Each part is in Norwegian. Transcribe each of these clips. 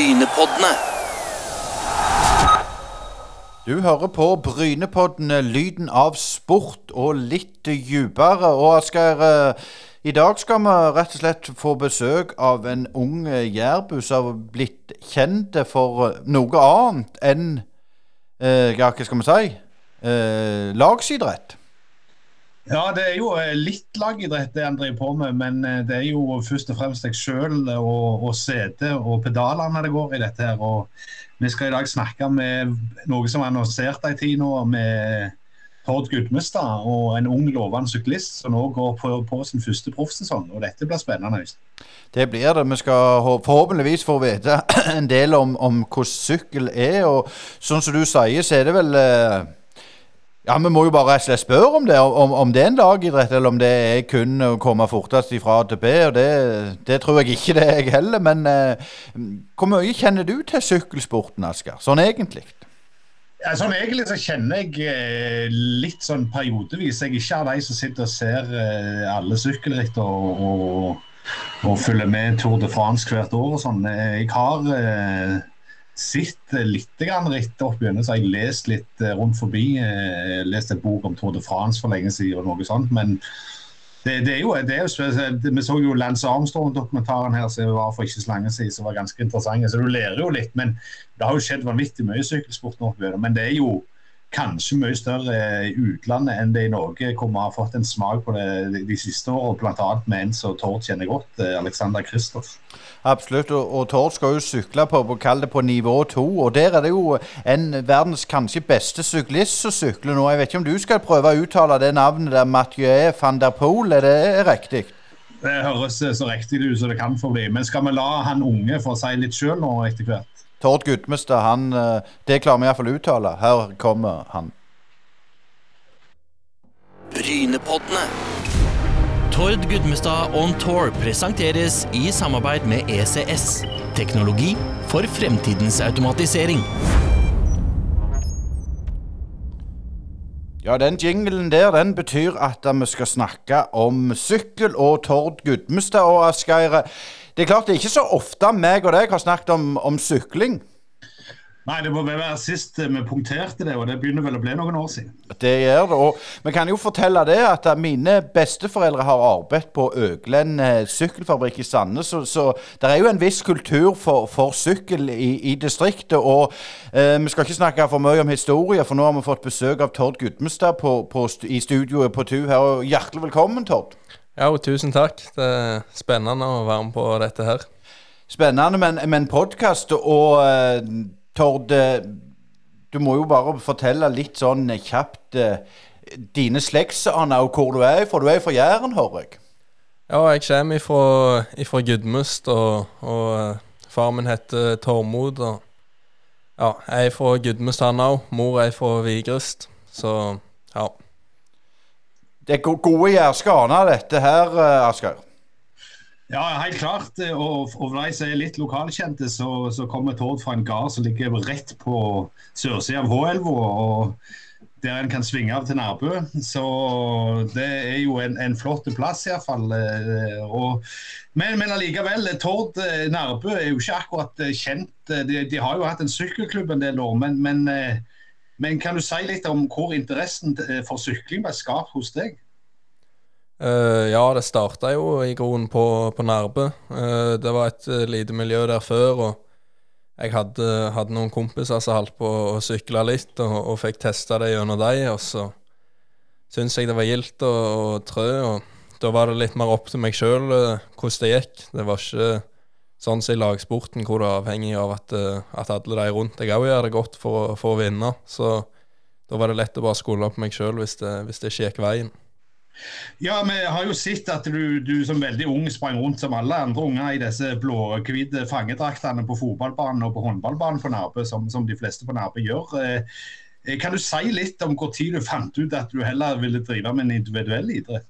Brynepoddene. Du hører på Brynepoddene, lyden av sport og litt dypere. Og Asgeir, eh, i dag skal vi rett og slett få besøk av en ung jærbu som har blitt kjent for noe annet enn eh, ja, hva skal vi si eh, lagsidrett. Ja, det er jo eh, litt lagidrett det han driver på med, men eh, det er jo først og fremst deg sjøl og, og setet og pedalene det går i dette her. Og vi skal i dag snakke med noe som er annonsert en tid nå, med Tord Gudmestad og en ung, lovende syklist som nå går på, på sin første proffsesong. Og dette blir spennende. Det blir det. Vi skal forhåpentligvis få vite en del om, om hvordan sykkel er. Og sånn som du sier, så er det vel eh, Ja, vi må jo bare spørre om det. Om, om det er en lagidrett, eller om det er kun å komme fortest fra A til B. Og det, det tror jeg ikke det er, jeg heller. Men eh, hvor mye kjenner du til sykkelsporten, Asker? Sånn egentlig? Ja, sånn Egentlig så kjenner jeg eh, litt sånn periodevis. Jeg er ikke av de som sitter og ser eh, alle sykkelritt og, og, og følger med Tour de France hvert år og sånn. Eh, Jeg har sett litt ritt opp gjennom, så har jeg lest litt eh, rundt forbi. Eh, lest en bok om Tour de France for lenge siden og noe sånt. men det, det er jo, det er jo spesielt. Vi så jo Lance Armstrong-dokumentaren her som var for ikke så lenge siden, som var ganske interessant. Så du lærer jo litt. Men det har jo skjedd vanvittig mye i sykkelsporten opp igjennom. Men det er jo kanskje mye større i utlandet enn det i Norge, hvor vi har fått en smak på det de, siste årene. Bl.a. med en som Tord kjenner godt, eh, Alexander Kristoff. Absolutt. Og, og Tord skal jo sykle på, på, på nivå to. Og der er det jo en verdens kanskje beste syklist som sykler nå. Jeg vet ikke om du skal prøve å uttale det navnet der, Mathieu van der Poel. Er det riktig? Det høres eh, så riktig ut som det kan få bli. Men skal vi la han unge få si litt sjøl nå etter hvert? Tord Gudmestad, han eh, Det klarer vi iallfall å uttale. Her kommer han. Brynepoddene. Tord Gudmestad On Tour presenteres i samarbeid med ECS. Teknologi for fremtidens automatisering. Ja, den jinglen der, den betyr at vi skal snakke om sykkel og Tord Gudmestad og Asgeir. Det er klart det er ikke så ofte meg og deg har snakket om, om sykling. Nei, det må være sist eh, vi punkterte det, og det begynner vel å bli noen år siden. Det gjør det. Og vi kan jo fortelle det at mine besteforeldre har arbeidet på Øglen eh, sykkelfabrikk i Sandnes, så, så det er jo en viss kultur for, for sykkel i, i distriktet. Og eh, vi skal ikke snakke for mye om historie, for nå har vi fått besøk av Tord Gudmestad på, på, i studioet på TU her. Og hjertelig velkommen, Tord. Ja, og tusen takk. Det er spennende å være med på dette her. Spennende men, men podkast. Og uh, Tord, eh, du må jo bare fortelle litt sånn kjapt uh, dine slektsaner og hvor du er fra. Du er fra Jæren, hører jeg. Ja, jeg kommer ifra, ifra Gudmust, og, og uh, far min heter Tormod. Og ja, jeg er fra Gudmust, han òg. Mor er fra Vigrest. Så ja. Det er go- gode jærske aner, dette her, eh, Asgeir. Ja, helt klart. Og, og for de som er litt lokalkjente, så, så kommer Tord fra en gard som ligger rett på sørsida av H-elva. Der en kan svinge av til Nærbø. Så det er jo en, en flott plass, iallfall. Og, men, men allikevel, Tord eh, Nærbø er jo ikke akkurat eh, kjent. De, de har jo hatt en sykkelklubb en del år, men, men, eh, men kan du si litt om hvor interessen eh, for sykling ble skapt hos deg? Uh, ja, det starta jo i grunnen på, på Nærbø. Uh, det var et uh, lite miljø der før, og jeg hadde, hadde noen kompiser som holdt på å sykle litt, og, og fikk testa det gjennom dem. Og så syntes jeg det var gildt å trø, og da var det litt mer opp til meg sjøl hvordan det gikk. Det var ikke sånn som i lagsporten, hvor du er avhengig av at, eh, at alle de rundt deg òg gjør det godt for, for å vinne. Så da var det lett å bare skole opp meg sjøl hvis, hvis det ikke gikk veien. Ja, vi har jo sett at du, du som veldig ung sprang rundt som alle andre unger i disse blå-hvite fangedraktene på fotballbanen og på håndballbanen på Nærbø, som, som de fleste på Nærbø gjør. Eh, Kan du si litt om tid du fant ut at du heller ville drive med en individuell idrett?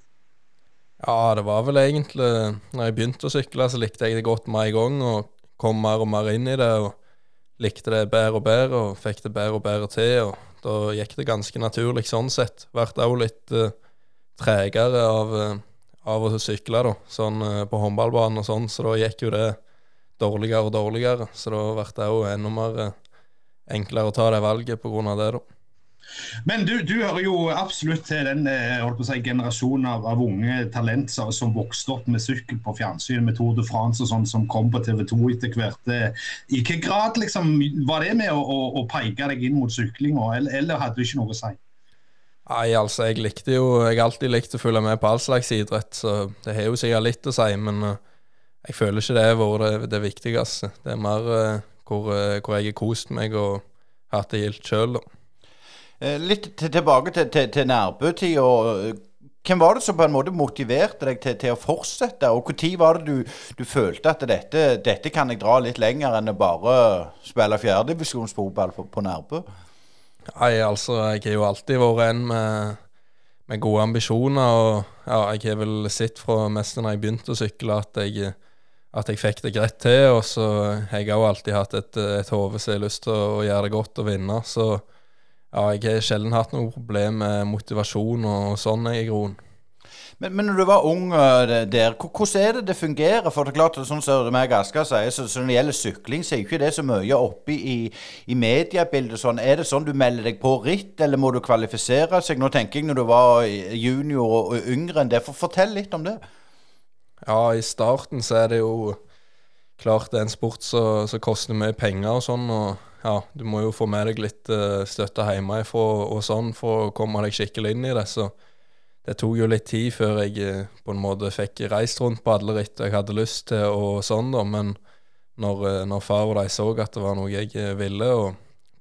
Ja, det var vel egentlig Når jeg begynte å sykle, så likte jeg det godt med en gang, og kom mer og mer inn i det. og Likte det bedre og bedre, og fikk det bedre og bedre til. og Da gikk det ganske naturlig sånn sett. Vært òg litt uh, tregere av, uh, av å sykle, da. Sånn uh, på håndballbanen og sånn, så da gikk jo det dårligere og dårligere. Så da ble det jo enda mer enklere å ta det valget på grunn av det, da. Men du, du hører jo absolutt til den eh, si, generasjonen av, av unge talenter som, vokste opp med sykkel på fjernsyn, med Tour de France og sånn, som kom på TV 2 etter hvert. Eh, I hvilken grad liksom, var det med å, å, å peke deg inn mot syklinga, eller, eller hadde du ikke noe å si? Nei, altså, jeg likte jo Jeg alltid likt å følge med på all slags idrett, så det har jo sikkert litt å si, men uh, jeg føler ikke det har vært det, det viktigste. Det er mer hvor, hvor, jeg har kost meg og hatt det gildt sjøl, da. Eh, litt tilbake til, til, til Nærbø-tida. Hvem var det som på en måte motiverte deg til, til å fortsette, og når var det du, du følte at dette, dette, kan jeg dra litt lenger enn å bare spille fjerdedivisjonsfotball på, på Nærbø? Nei, altså, jeg har jo alltid vært en med, med gode ambisjoner, og ja, jeg har vel sett fra mest da jeg begynte å sykle, at jeg, at jeg fikk det greit til, og så har jeg òg alltid hatt et, et hode som har lyst til å gjøre det godt og vinne, så ja, jeg har sjelden hatt noe problem med motivasjon og sånn i groen. Men, men, når du var ung uh, der, hvordan er det det fungerer? For det er klart, sånn som meg Asker sier, så, så, når det gjelder sykling, så er ikke det så mye oppe i, i mediebildet. Sånn. Er det sånn du melder deg på ritt, eller må du kvalifisere seg? Nå tenker jeg når du var junior og, og yngre enn det. For, fortell litt om det. Ja, i starten så er det jo klart det er en sport som koster mye penger og sånn. og ja, du må jo få med deg litt uh, støtte hjemmefra og sånn for å komme deg skikkelig inn i det. Så det tok jo litt tid før jeg uh, på en måte fikk reist rundt på alle ritt jeg hadde lyst til og sånn, da. Men når, uh, når far og de så at det var noe jeg ville og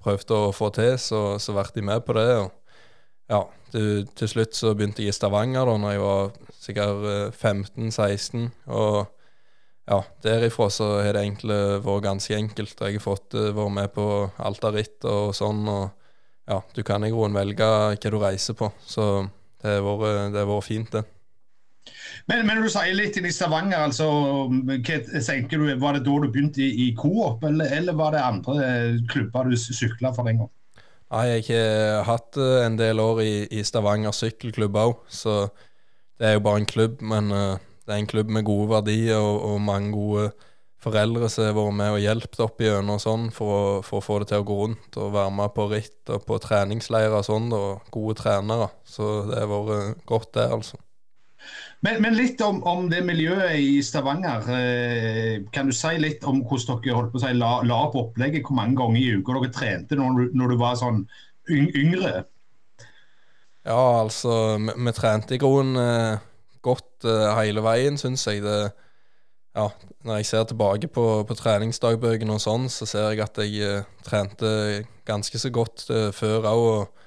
prøvde å få til, så, så ble de med på det. og ja, du, til slutt så begynte jeg i Stavanger da når jeg var sikkert 15-16. og ja, derifra så har det egentlig vært ganske enkelt. Jeg har fått uh, vært med på Altarit og sånn, og ja, du kan i grunnen velge hva du reiser på. Så det har vært, det har vært fint, det. Men, men, du sier litt i Stavanger, altså, hva, du, Var det da du begynte i, i Coop, eller, eller, var det andre klubber du sykla for den gang? Nei, jeg har hatt eh, en del år i, i Stavanger sykkelklubb òg, så det er jo bare en klubb. Men uh, det er en klubb med gode verdier og, og mange gode foreldre som har vært med og hjulpet opp igjennom sånn for å, for å, få det til å gå rundt og være med på ritt og på treningsleirer og sånn, og gode trenere. Så det har vært godt, det, altså. Men, men litt om, om, det miljøet i Stavanger. Eh, kan du si litt om hvordan dere holdt på å si, la, la opp opplegget? Hvor mange ganger i uka dere trente når, når du var sånn yngre? Ja, altså, vi, vi trente i grunnen eh, godt uh, hele veien, syns jeg. Det, ja, når jeg ser tilbake på, på treningsdagbøkene og sånn, så ser jeg at jeg uh, trente ganske så godt uh, før òg.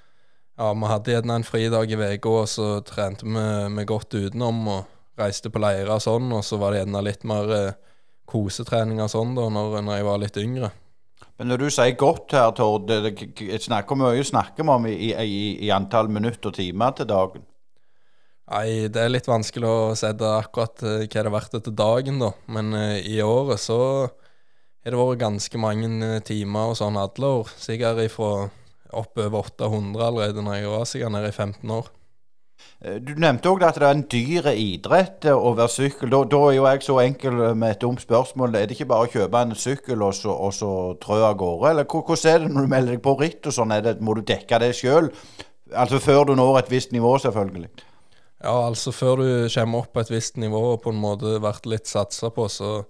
Ja, vi hadde gjerne en fridag i uka, og så trente vi, vi godt utenom og reiste på leirer og sånn, og så var det gjerne litt mer kosetrening og sånn da når, når, jeg var litt yngre. Men når du sier godt her, Tord, hvor mye snakker vi om i, i, i antall minutter og timer til dagen? Nei, det er litt vanskelig å sette akkurat uh, hva det har vært etter dagen, da. Men uh, i året så har det vært ganske mange uh, timer og sånn alle år. Sikkert ifra oppover 800 allerede når jeg var sikkert nede i 15 år. Du nevnte òg at det er en dyr idrett å være sykkel. Da, da, er jo jeg så enkel med et dumt spørsmål. Er det ikke bare å kjøpe en sykkel og så, og så trø av gårde? Eller hvordan er det når du melder deg på ritt og sånn? Må du dekke det sjøl? Altså før du når et visst nivå, selvfølgelig. Ja, altså før du kommer opp på et visst nivå og på en måte vært litt satsa på, så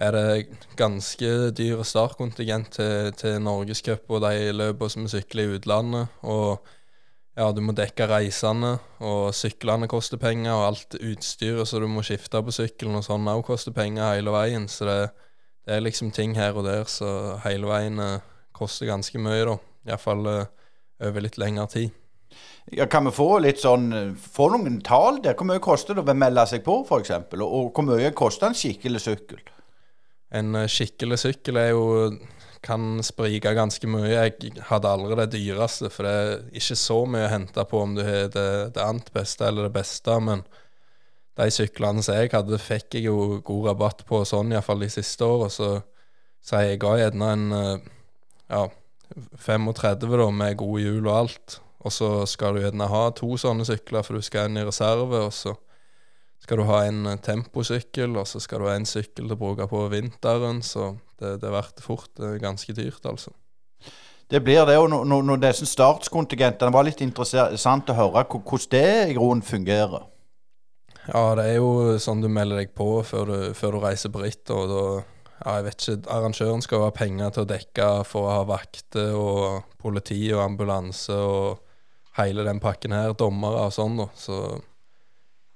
er det ganske dyr startkontingent til, til Norgescup og de løpene som sykler i utlandet. Og ja, du må dekke reisene, og syklene koster penger, og alt utstyret så du må skifte på sykkelen og sånn òg koster penger hele veien. Så det, det, er liksom ting her og der så hele veien eh, koster ganske mye, da. Iallfall eh, over litt lengre tid. Ja, kan vi få litt sånn Få noen tall der? Hvor mye koster det å melde seg på, f.eks.? Og, og hvor mye koster en skikkelig sykkel? En uh, skikkelig sykkel er jo kan sprike ganske mye. Jeg hadde aldri det dyreste, for det er ikke så mye å hente på om du har det, det annet beste eller det beste. Men de syklene som jeg hadde, fikk jeg jo god rabatt på sånn, iallfall de siste åra. Så, så jeg ga gjerne en uh, ja, 35 da, med gode hjul og alt. Og så skal du gjerne ha to sånne sykler, for du skal inn i reserve. Og så skal du ha en eh, temposykkel, og så skal du ha en sykkel til å bruke på vinteren, så det, det blir fort ganske dyrt, altså. Det blir det. Og når, når- når disse startskontingentene var litt interessant å høre hvordan det i grunnen fungerer. Ja, det er jo sånn du melder deg på før du, før du reiser på ritt, og da ja, jeg vet ikke, Arrangøren skal ha penger til å dekke for å ha vakter og politi og ambulanse og hele den pakken her, dommere og sånn, da. Så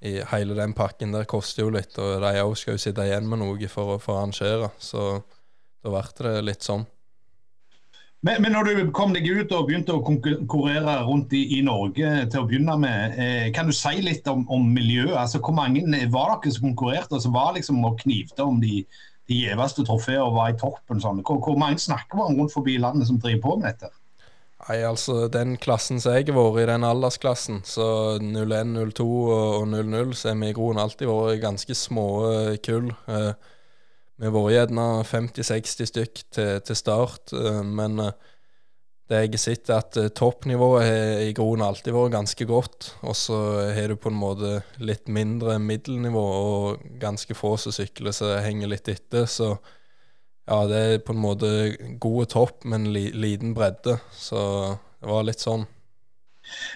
i hele den pakken der koster jo litt, og de òg skal jo sitte igjen med noe for, å- arrangere. Så da ble det litt sånn. Men, men når du kom deg ut og begynte å konkurrere rundt i, i Norge til å begynne med, eh, kan du si litt om, om miljøet? Altså, hvor mange var dere som konkurrerte og som var liksom og knivte om de, de gjeveste trofeene og var i toppen? Sånn. Hvor, hvor mange snakker man rundt forbi landet som driver på med dette? Nei, altså den klassen som jeg har vært i, den aldersklassen, så 01, 02 og 00, så har vi i grunnen alltid vært ganske små eh, kull. Eh, Vi har vært gjerne 50-60 stykk til, til start, eh, men det jeg har sett, er at toppnivået i grunnen alltid vært ganske godt. Og så har du på en måte litt mindre middelnivå og ganske få som sykler som henger litt etter. Så ja, det er på en måte gode topp, men li, liten bredde. Så det var litt sånn.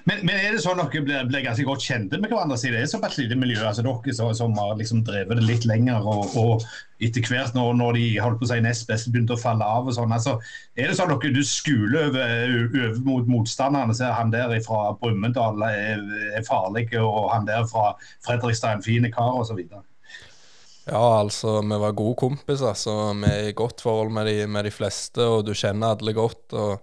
Men, men er det sånn at dere blir, ganske godt kjente med hverandre? siden det er såpass lite miljø? altså Dere så, som har liksom drevet det litt lenger, og, og etter hvert når, når de holdt på å si nest best begynte å falle av og sånn. altså Er det sånn at dere du skuler over, mot motstanderne? Ser han der fra Brumunddal er, er farlig, og han der fra Fredrikstad er en fin kar, osv.? Ja, altså, vi var gode kompiser, så vi er i godt forhold med de, med de fleste, og du kjenner alle godt. og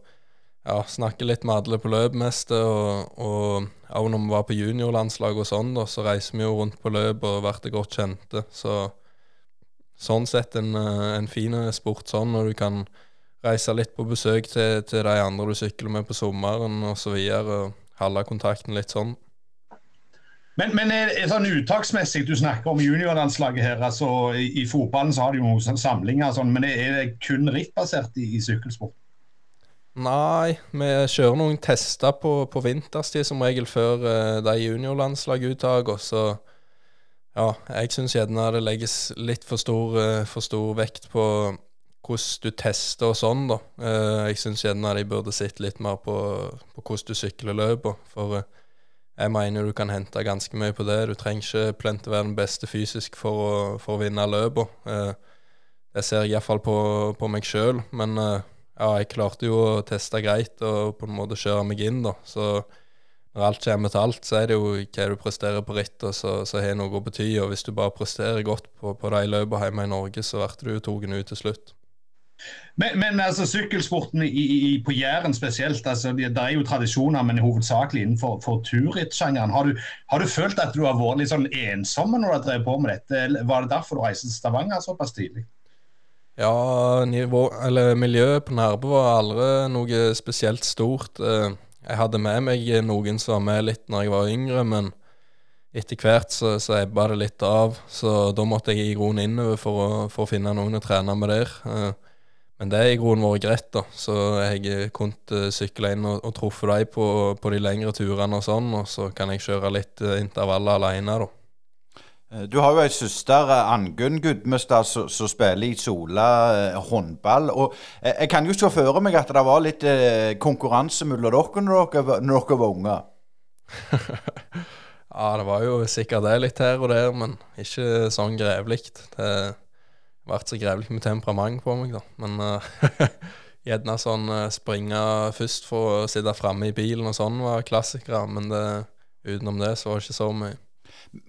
ja, Snakker litt med alle på løp mest. Og, og ja, når vi var på juniorlandslag og sånn, da, så reiser vi jo rundt på løp og blir godt kjente. Så sånn sett en, en fin sport sånn, når du kan reise litt på besøk til, til de andre du sykler med på sommeren og så videre, og holde kontakten litt sånn. Men, men er, er sånn uttaksmessig, du snakker om juniorlandslaget her. altså I, i fotballen så har de jo noen samlinger, og sånn, men er det kun rittbasert i, i sykkelsport? Nei, vi kjører noen tester på, på vinterstid som regel før uh, de juniorlandslaguttakene. Så ja, jeg syns gjerne det legges litt for stor, uh, for stor vekt på hvordan du tester og sånn, da. Uh, jeg syns gjerne de burde sett litt mer på, på hvordan du sykler løpet. For eh, jeg mener du kan hente ganske mye på det. Du trenger ikke plent å være den beste fysisk for å, for å vinne løpet. Eh, det ser jeg iallfall på, på meg sjøl, men eh, ja, jeg klarte jo å teste greit og på en måte kjøre meg inn, da. Så når alt kommer til alt, så er det jo hva du presterer på rittet som har noe å bety. Og hvis du bare presterer godt på, på de løpene hjemme i Norge, så blir du tatt ut til slutt. Men, men altså, sykkelsporten i, i, på Jæren spesielt, altså, det, er jo tradisjoner, men hovedsakelig innenfor for turrittsjangeren. Har, har du følt at du har vært litt sånn ensom når du har drevet på med dette? Eller Var det derfor du reiste til Stavanger såpass tidlig? Ja, nivå, eller miljøet på Nærbø var aldri noe spesielt stort. Eh, Jeg hadde med meg noen som var med litt når jeg var yngre, men etter hvert så, så ebba det litt av. Så da måtte jeg i grunnen innover for å, for å finne noen å trene med der. Eh, Men det har i grunnen vært greit, da. Så jeg kunne sykle inn og, og truffet dem på, på de lengre turene og sånn, og så kan jeg kjøre litt eh, intervaller alene, da. Eh, Du har jo ei søster, eh, Angunn Gudmestad, som som spiller i Sola eh, håndball. Og eh, jeg kan jo se for meg at det var litt eh, konkurranse mellom dere når dere, når dere var unge. Ja, det var jo sikkert det litt her og der, men ikke sånn grevlig. Det ble så grevlig med temperament på meg, da. Men uh, gjerne sånn eh, springe først for å sitte framme i bilen og sånn var klassikere. Men det, utenom det så var det ikke så mye.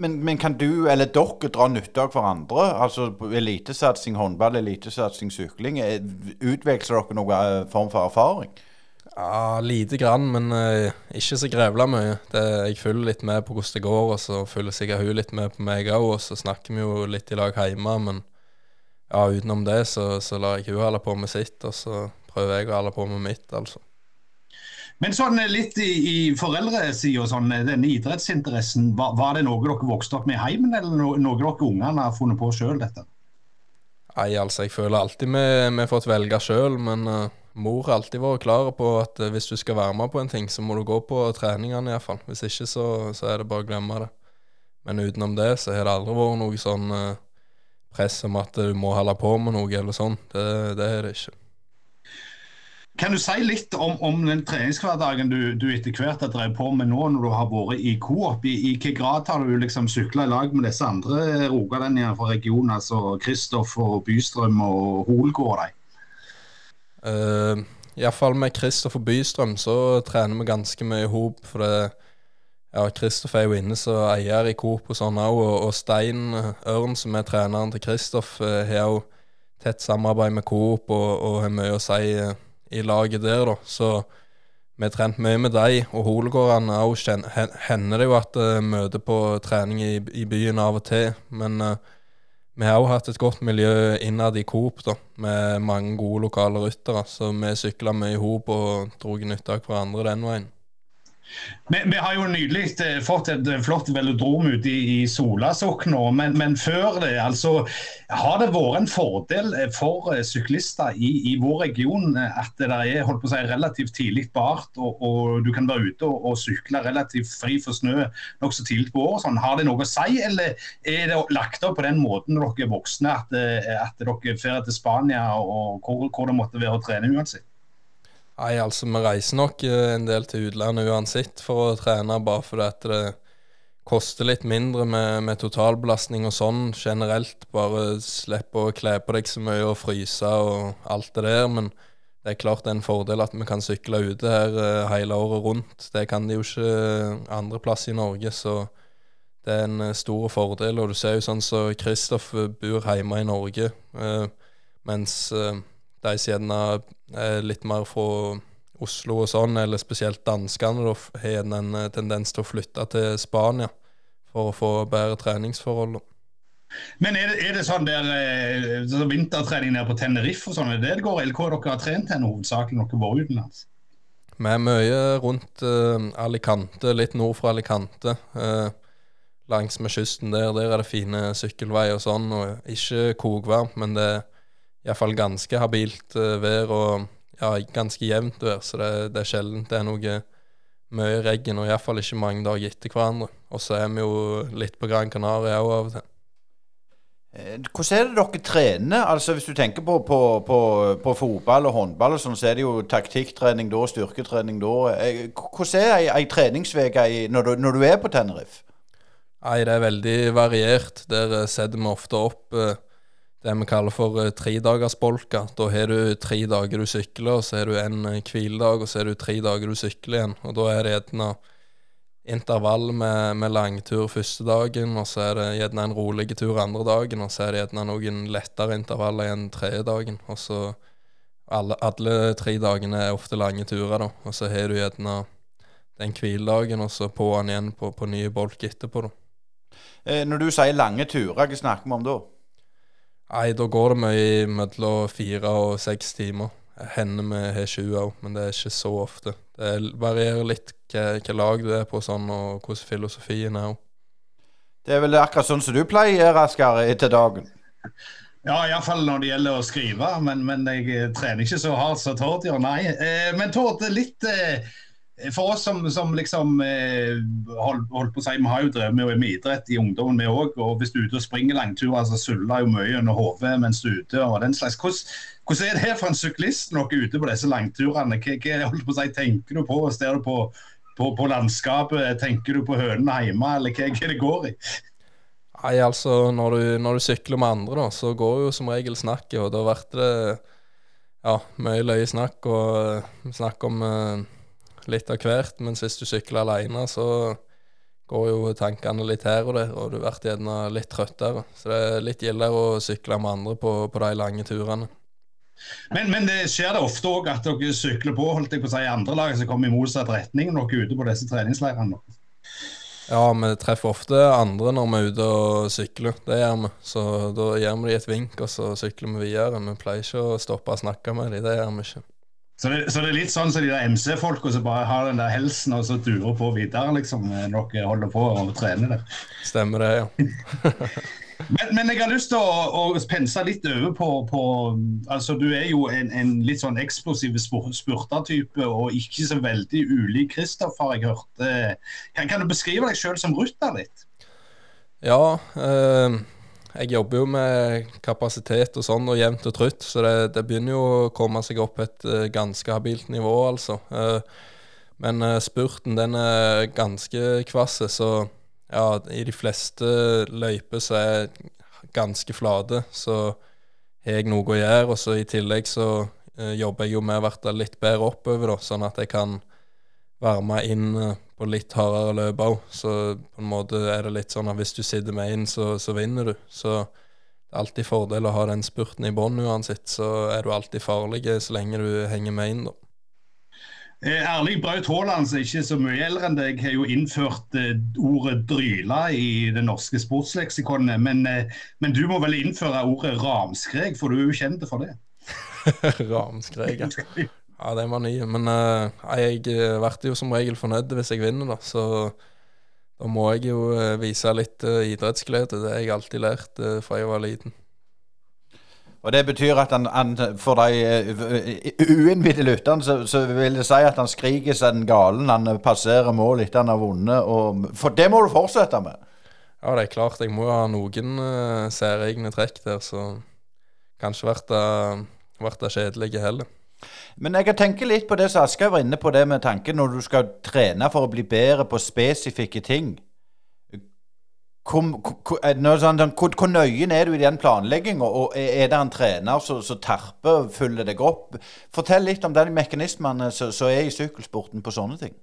Men, men kan du, eller dere, dra nytte av hverandre? Altså elitesatsing håndball, elitesatsing sykling. eh, Utveksler dere noen form for erfaring? Ja, lite grann, men uh, ikke så grevla mye. Det, jeg følger litt med på hvordan det går, og så følger sikkert hun litt med på meg òg. Og så snakker vi jo litt i lag hjemme, men ja, utenom det så, så lar jeg hun holde på med sitt, og så prøver jeg å holde på med mitt, altså. Men sånn eh, litt i, i foreldresida, sånn, eh, denne idrettsinteressen, var, var det noe dere vokste opp med i heimen, eller no, noe dere ungene har funnet på sjøl, dette? Nei, altså, jeg føler alltid vi har fått velge sjøl, men uh, mor har alltid vært klar på at uh, hvis du skal være med på en ting, så må du gå på treningene iallfall. Hvis ikke så, så er det bare å glemme det. Men utenom det så har det aldri vært noe sånn eh, press om at du må holde på med noe eller sånn. Det, det er det ikke. Kan du si litt om, om den treningshverdagen du, du etter hvert har drevet på med nå, når du har vært i Coop? I, i hvilken grad har du liksom sykla i lag med disse andre rogalendingene fra regionen, altså Kristoff og Bystrøm og Holgård? Uh, Iallfall med Kristoffer Bystrøm så trener vi ganske mye i hop. For det, ja, Kristoff er jo inne som eier i Coop og sånn òg. Og, Stein Ørn, som er treneren til Kristoff, uh, har jo tett samarbeid med Coop og, og har mye å si. Uh, i laget der, da. Så vi har trent mye med dem, og Holegården òg hender det jo at uh, møter på trening i, i, byen av og til. Men uh, vi har òg hatt et godt miljø innad i Coop, da, med mange gode lokale ryttere. Så vi sykla mye i hop og dro nytte av hverandre den veien. Vi, vi, har jo nydelig eh, fått et eh, flott velodrom ute i, i Solasokk nå, men, men, før det altså, har det vært en fordel eh, for syklister i, i vår region at det er si, relativt tidlig bart, og, og du kan være ute og, og sykle relativt fri for snø nokså tidlig på året. Sånn. Har det noe å si, eller er det lagt opp på den måten dere er voksne, at, at dere drar til Spania og hvor, hvor det måtte være å trene uansett? Nei, altså vi reiser nok eh, en del til utlandet uansett for å trene, bare fordi at det koster litt mindre med, med totalbelastning og sånn generelt. Bare slippe å kle på deg så mye og fryse og alt det der. Men det er klart det er en fordel at vi kan sykle ute her uh, hele året rundt. Det kan de jo ikke andreplass andre plass i Norge, så det er en stor fordel. Og du ser jo sånn som så Kristoff bor hjemme i Norge, mens de som gjerne er litt mer fra Oslo og sånn, eller spesielt danskene, har gjerne en eh, tendens til å flytte til Spania for å få bedre treningsforhold. Men er det, er det sånn der så vintertrening nede på Tenerife og sånn, er det det går, eller hvor dere har trent hen hovedsakelig når dere har vært utenlands? Vi er mye rundt uh, Alicante, litt nord for Alicante. Uh, langs med kysten der. Der er det fine sykkelveier og sånn, og ikke kokvarmt, men det er iallfall ganske habilt uh, vær og ja, ganske jevnt vær, så det, det er sjelden det er noe mye regn, og iallfall ikke mange dager etter hverandre. Og så er vi jo litt på Gran Canaria òg av og til. Eh, hvordan er det dere trener? Altså Hvis du tenker på, på, på, på fotball og håndball, og sånn, så er det jo taktikktrening da, styrketrening da. Eh, hvordan er ei, ei treningsuke når, når, du er på Tenerife? Nei, Det er veldig variert. Der setter vi ofte opp eh, det vi kaller for uh, tredagersbolka. Da har du tre dager du sykler, og så har du en uh, hviledag, og så har du tre dager du sykler igjen. Og da er det gjerne intervall med, med langtur første dagen, og så er det gjerne en rolig tur andre dagen, og så er det gjerne noen lettere intervaller igjen tredje dagen. Og så alle, alle tre dagene er ofte lange turer, da. Og så har du gjerne den hviledagen, og så på'n igjen på, på nye bolk etterpå, da. Eh, når du sier lange turer, hva snakker vi om da? Nei, da går det mye mellom fire og seks timer. Hender vi har sju òg, men det er ikke så ofte. Det varierer litt hva lag du er på sånn, og hvordan filosofien er òg. Det er vel akkurat sånn som du pleier, Asker, etter dagen? Ja, iallfall når det gjelder å skrive, men, men jeg trener ikke så hardt som Tord gjør, nei. Eh, men Tord, litt eh, for oss som, som liksom eh, hold, holdt på å si, Vi har jo drevet med, med idrett i ungdommen, vi òg. Og hvis du er ute og springer langturer, så suller jo mye under hodet mens du er ute. og den slags. Hvordan, hvordan er det for en syklist når du er ute på disse langturene? Hva, hva holdt på å si, tenker du på? Ser du på, på, på landskapet? Tenker du på hønene hjemme, eller hva, hva det går i? Nei, altså, når du, når du, sykler med andre, da, så går jo som regel snakket. Og da blir det ja, mye løye snakk, og snakk om eh, litt av hvert. Mens hvis du sykler alene, så går jo tankene litt her og der, og du blir gjerne litt trøttere. Så det er litt gildere å sykle med andre på, på de lange turene. Men, men det skjer det ofte òg at dere sykler på holdt jeg på å si, andre lag som kommer i motsatt retning når dere er ute på disse treningsleirene? Ja, vi treffer ofte andre når vi er ute og sykler. Det gjør vi. Så da gir vi dem et vink, og så sykler vi videre. Vi pleier ikke å stoppe og snakke med dem. Det gjør vi ikke. Så det, så det, er litt sånn som de der MC-folka som bare har den der helsen og så durer på videre, liksom, når dere holder på å trene der. Stemmer det, ja. men, men, jeg har lyst til å, å pense litt over på, på altså Du er jo en, en litt sånn eksplosiv spurtertype og ikke så veldig ulik Kristoff, har jeg hørt. Kan, kan du beskrive deg sjøl som rutter litt? Ja, eh, jeg jobber jo med kapasitet og sånn og jevnt og trutt, så det, det begynner jo å komme seg opp et eh, ganske habilt nivå, altså. Eh, men eh, spurten den er ganske kvass, så ja, i de fleste løyper så er jeg ganske flate, så har jeg noe å gjøre. Og så i tillegg så jobber jeg jo med å bli litt bedre oppover, da, sånn at jeg kan varme inn på litt hardere løp òg. Så på en måte er det litt sånn at hvis du sitter med inn, så, så vinner du. Så det er alltid fordel å ha den spurten i bånn uansett. Så er du alltid farlig så lenge du henger med inn, da. Eh, Erling Braut Haaland, som er ikke så mye eldre enn deg, har jo innført eh, ordet 'dryla' i det norske sportsleksikonet. Men, eh, men, du må vel innføre ordet 'ramskrek', for du er jo kjent for det? ramskrek, ja. ja. det var nye. Men uh, jeg blir jo som regel fornøyd hvis jeg vinner, da. Så da må jeg jo vise litt uh, idrettsglede. Det har jeg alltid lært uh, fra jeg var liten. Og Det betyr at han, han for de uinnvidde lytterne, så, så, vil det si at han skriker seg den galen. Han passerer mål etter han har vunnet. Og, for det må du fortsette med. Ja, det er klart. Jeg må jo ha noen uh, særegne trekk der, så kanskje blir det kjedelig heller. Men jeg kan tenke litt på det som Aschehoug var inne på, det med tanken når du skal trene for å bli bedre på spesifikke ting. Hvor, sånn, hvor, hvor nøye er du i den planlegginga, og er det en trener som terper, følger deg opp? Fortell litt om de mekanismene som er i sykkelsporten på sånne ting.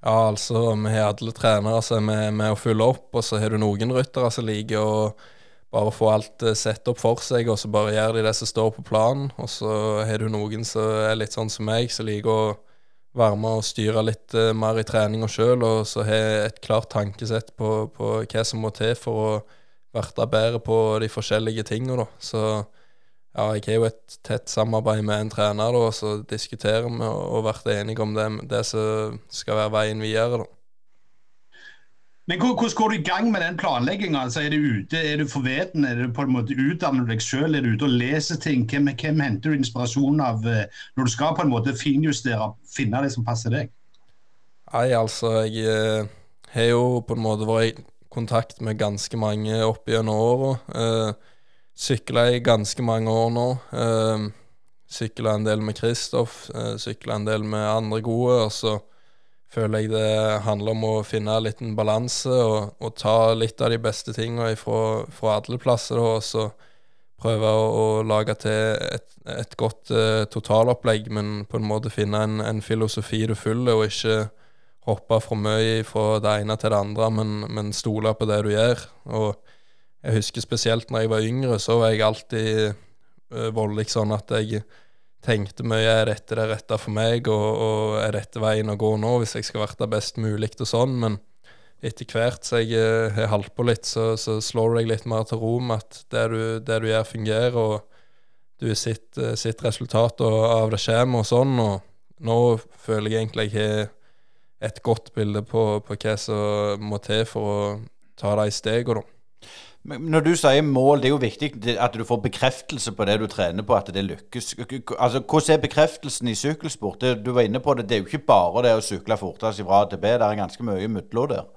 Ja, altså, vi har alle trenere som er med, å følge opp, og så har du noen ryttere som liker å bare få alt eh, sett opp for seg, og så bare gjør de det som står på planen. Og så har du noen som er litt sånn som meg, som liker å være med og styre litt uh, mer i treninga sjøl, og så har et klart tankesett på, på, hva som må til for å bli bedre på de forskjellige tingene. Så ja, jeg har jo et tett samarbeid med en trener, da, og så diskuterer vi og, blir enige om det, det som skal være veien videre. da. Men hvordan går du i gang med den planlegginga? Altså, er du ute, er du forveten, er du på en måte utdanner du deg sjøl, er du ute og leser ting? Hvem, hvem, henter du inspirasjon av eh, når du skal på en måte finjustere, finne det som passer deg? Nei, altså, jeg eh, har jo på en måte vært i kontakt med ganske mange opp gjennom åra. Uh, Sykla i ganske mange år nå. Uh, Sykla en del med Kristoff, uh, sykla en del med andre gode. og så føler jeg det handler om å finne en liten balanse og, og, ta litt av de beste tingene fra, fra alle plasser, og så prøve å, å lage til et, et godt uh, totalopplegg, men på en måte finne en, en filosofi du følger, og ikke hoppe for mye fra det ene til det andre, men, men stole på det du gjør. Og jeg husker spesielt når jeg var yngre, så var jeg alltid uh, voldelig sånn at jeg tenkte mye er dette det rette for meg, og, og, er dette veien å gå nå hvis jeg skal være best mulig og sånn. Men etter hvert så jeg eh, har holdt på litt, så, så, slår du litt mer til ro med at det du, det du, gjør, fungerer, og du har sett, eh, sett resultatet av det kommer og sånn. Og nå føler jeg egentlig jeg har et godt bilde på, på hva som må til for å ta de stegene, da. Når du sier mål, det er jo viktig at du får bekreftelse på det du trener på, at det lykkes. Altså, Hvordan er bekreftelsen i sykkelsport? Det, du var inne på det, det er jo ikke bare det å sykle fortest fra A til B, det er ganske mye imellom der.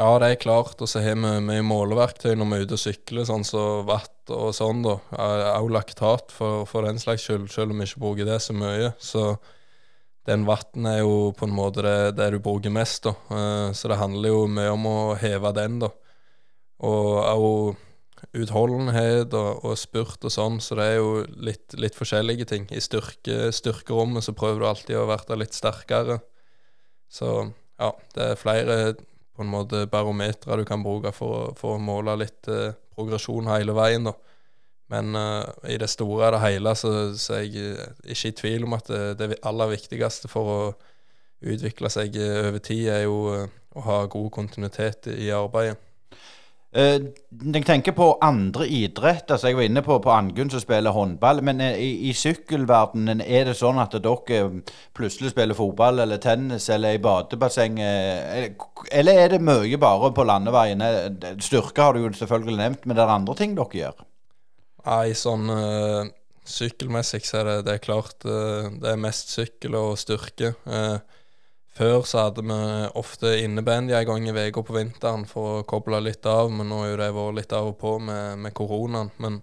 Ja, det er klart. Og så har vi mye måleverktøy når vi er ute og sykler, sånn som så vatt og sånn, da. Også laktat for, for, den slags skyld, selv om vi ikke bruker det så mye. Så den vatten er jo på en måte det, det du bruker mest, da. Eh, så det handler jo mye om å heve den, da. Og òg utholdenhet og, og, spurt og sånn, så det er jo litt, litt forskjellige ting. I styrke, styrkerommet så prøver du alltid å være litt sterkere. Så ja, det er flere på en måte barometere du kan bruke for, for å måle litt eh, progresjon hele veien, da. Men uh, i det store og det hele så, så, er jeg ikke i tvil om at det, det aller viktigste for å utvikle seg over tid, er jo å ha god kontinuitet i arbeidet. Uh, jeg tenker på andre idretter. Altså jeg var inne på, på Angunn som spiller håndball. Men uh, i, i sykkelverdenen, er det sånn at dere plutselig spiller fotball eller tennis eller i badebasseng? Uh, eller er det mye bare på landeveiene? Styrke har du jo selvfølgelig nevnt, men det er andre ting dere gjør? Nei, sånn sykkelmessig så er det, det er klart det er mest sykkel og styrke. Før så hadde vi ofte innebandy en gang i uka på vinteren for å koble litt av, men nå har det vært litt av og på med, med koronaen. Men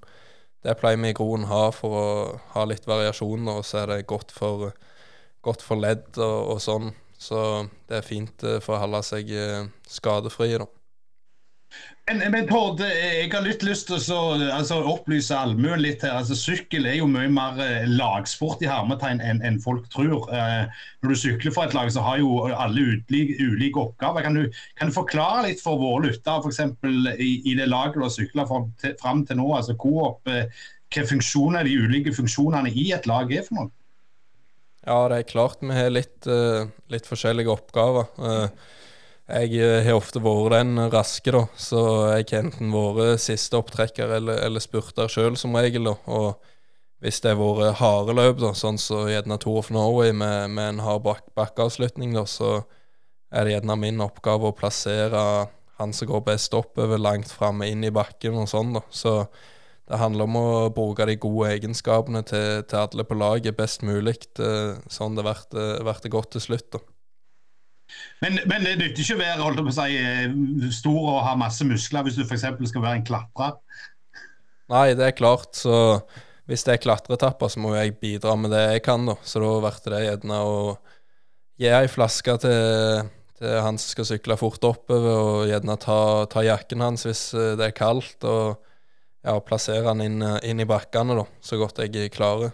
det pleier vi i Groen ha for å ha litt variasjoner, og så er det godt for, godt for ledd og, og sånn. Så det er fint eh, for å holde seg eh, skadefrie, da. Men, men Tord, jeg har litt lyst til å altså, opplyse allmuen litt her. Altså, Sykkel er jo mye mer eh, lagsport i hermetegn enn en folk tror. Eh, når du sykler for et lag, så har jo alle ulike, oppgaver. Kan du, kan du, forklare litt for våre lyttere, f.eks. I, i det laget du har sykla fram til nå, altså Coop, eh, hva funksjoner de ulike funksjonene i et lag er for noe? Ja, det er klart vi har litt, uh, litt forskjellige oppgaver. Uh, jeg eh, har ofte vært den raske, da, så jeg har enten vært siste opptrekker eller, eller spurter sjøl som regel. da, og hvis det har vært harde løp, da, sånn som så gjerne Tour of Norway med, med en hard bak bakkeavslutning, da, så er det gjerne min oppgave å plassere han som går best oppover, langt framme inn i bakken og sånn. da, Så det handler om å bruke de gode egenskapene til, til alle på laget best mulig, eh, sånn det blir godt til slutt. da. Men, men, det nytter ikke å være holdt på å si, eh, stor og ha masse muskler hvis du f.eks. skal være en klatrer. Nei, det er klart. Så hvis det er klatretapper, så må jeg bidra med det jeg kan. da. Så da blir det gjerne å gi ei flaske til, til, han som skal sykle fort oppover, og gjerne ta, ta, jakken hans hvis eh, det er kaldt. Og ja, plassere han inn, inn i bakkene så godt jeg klarer.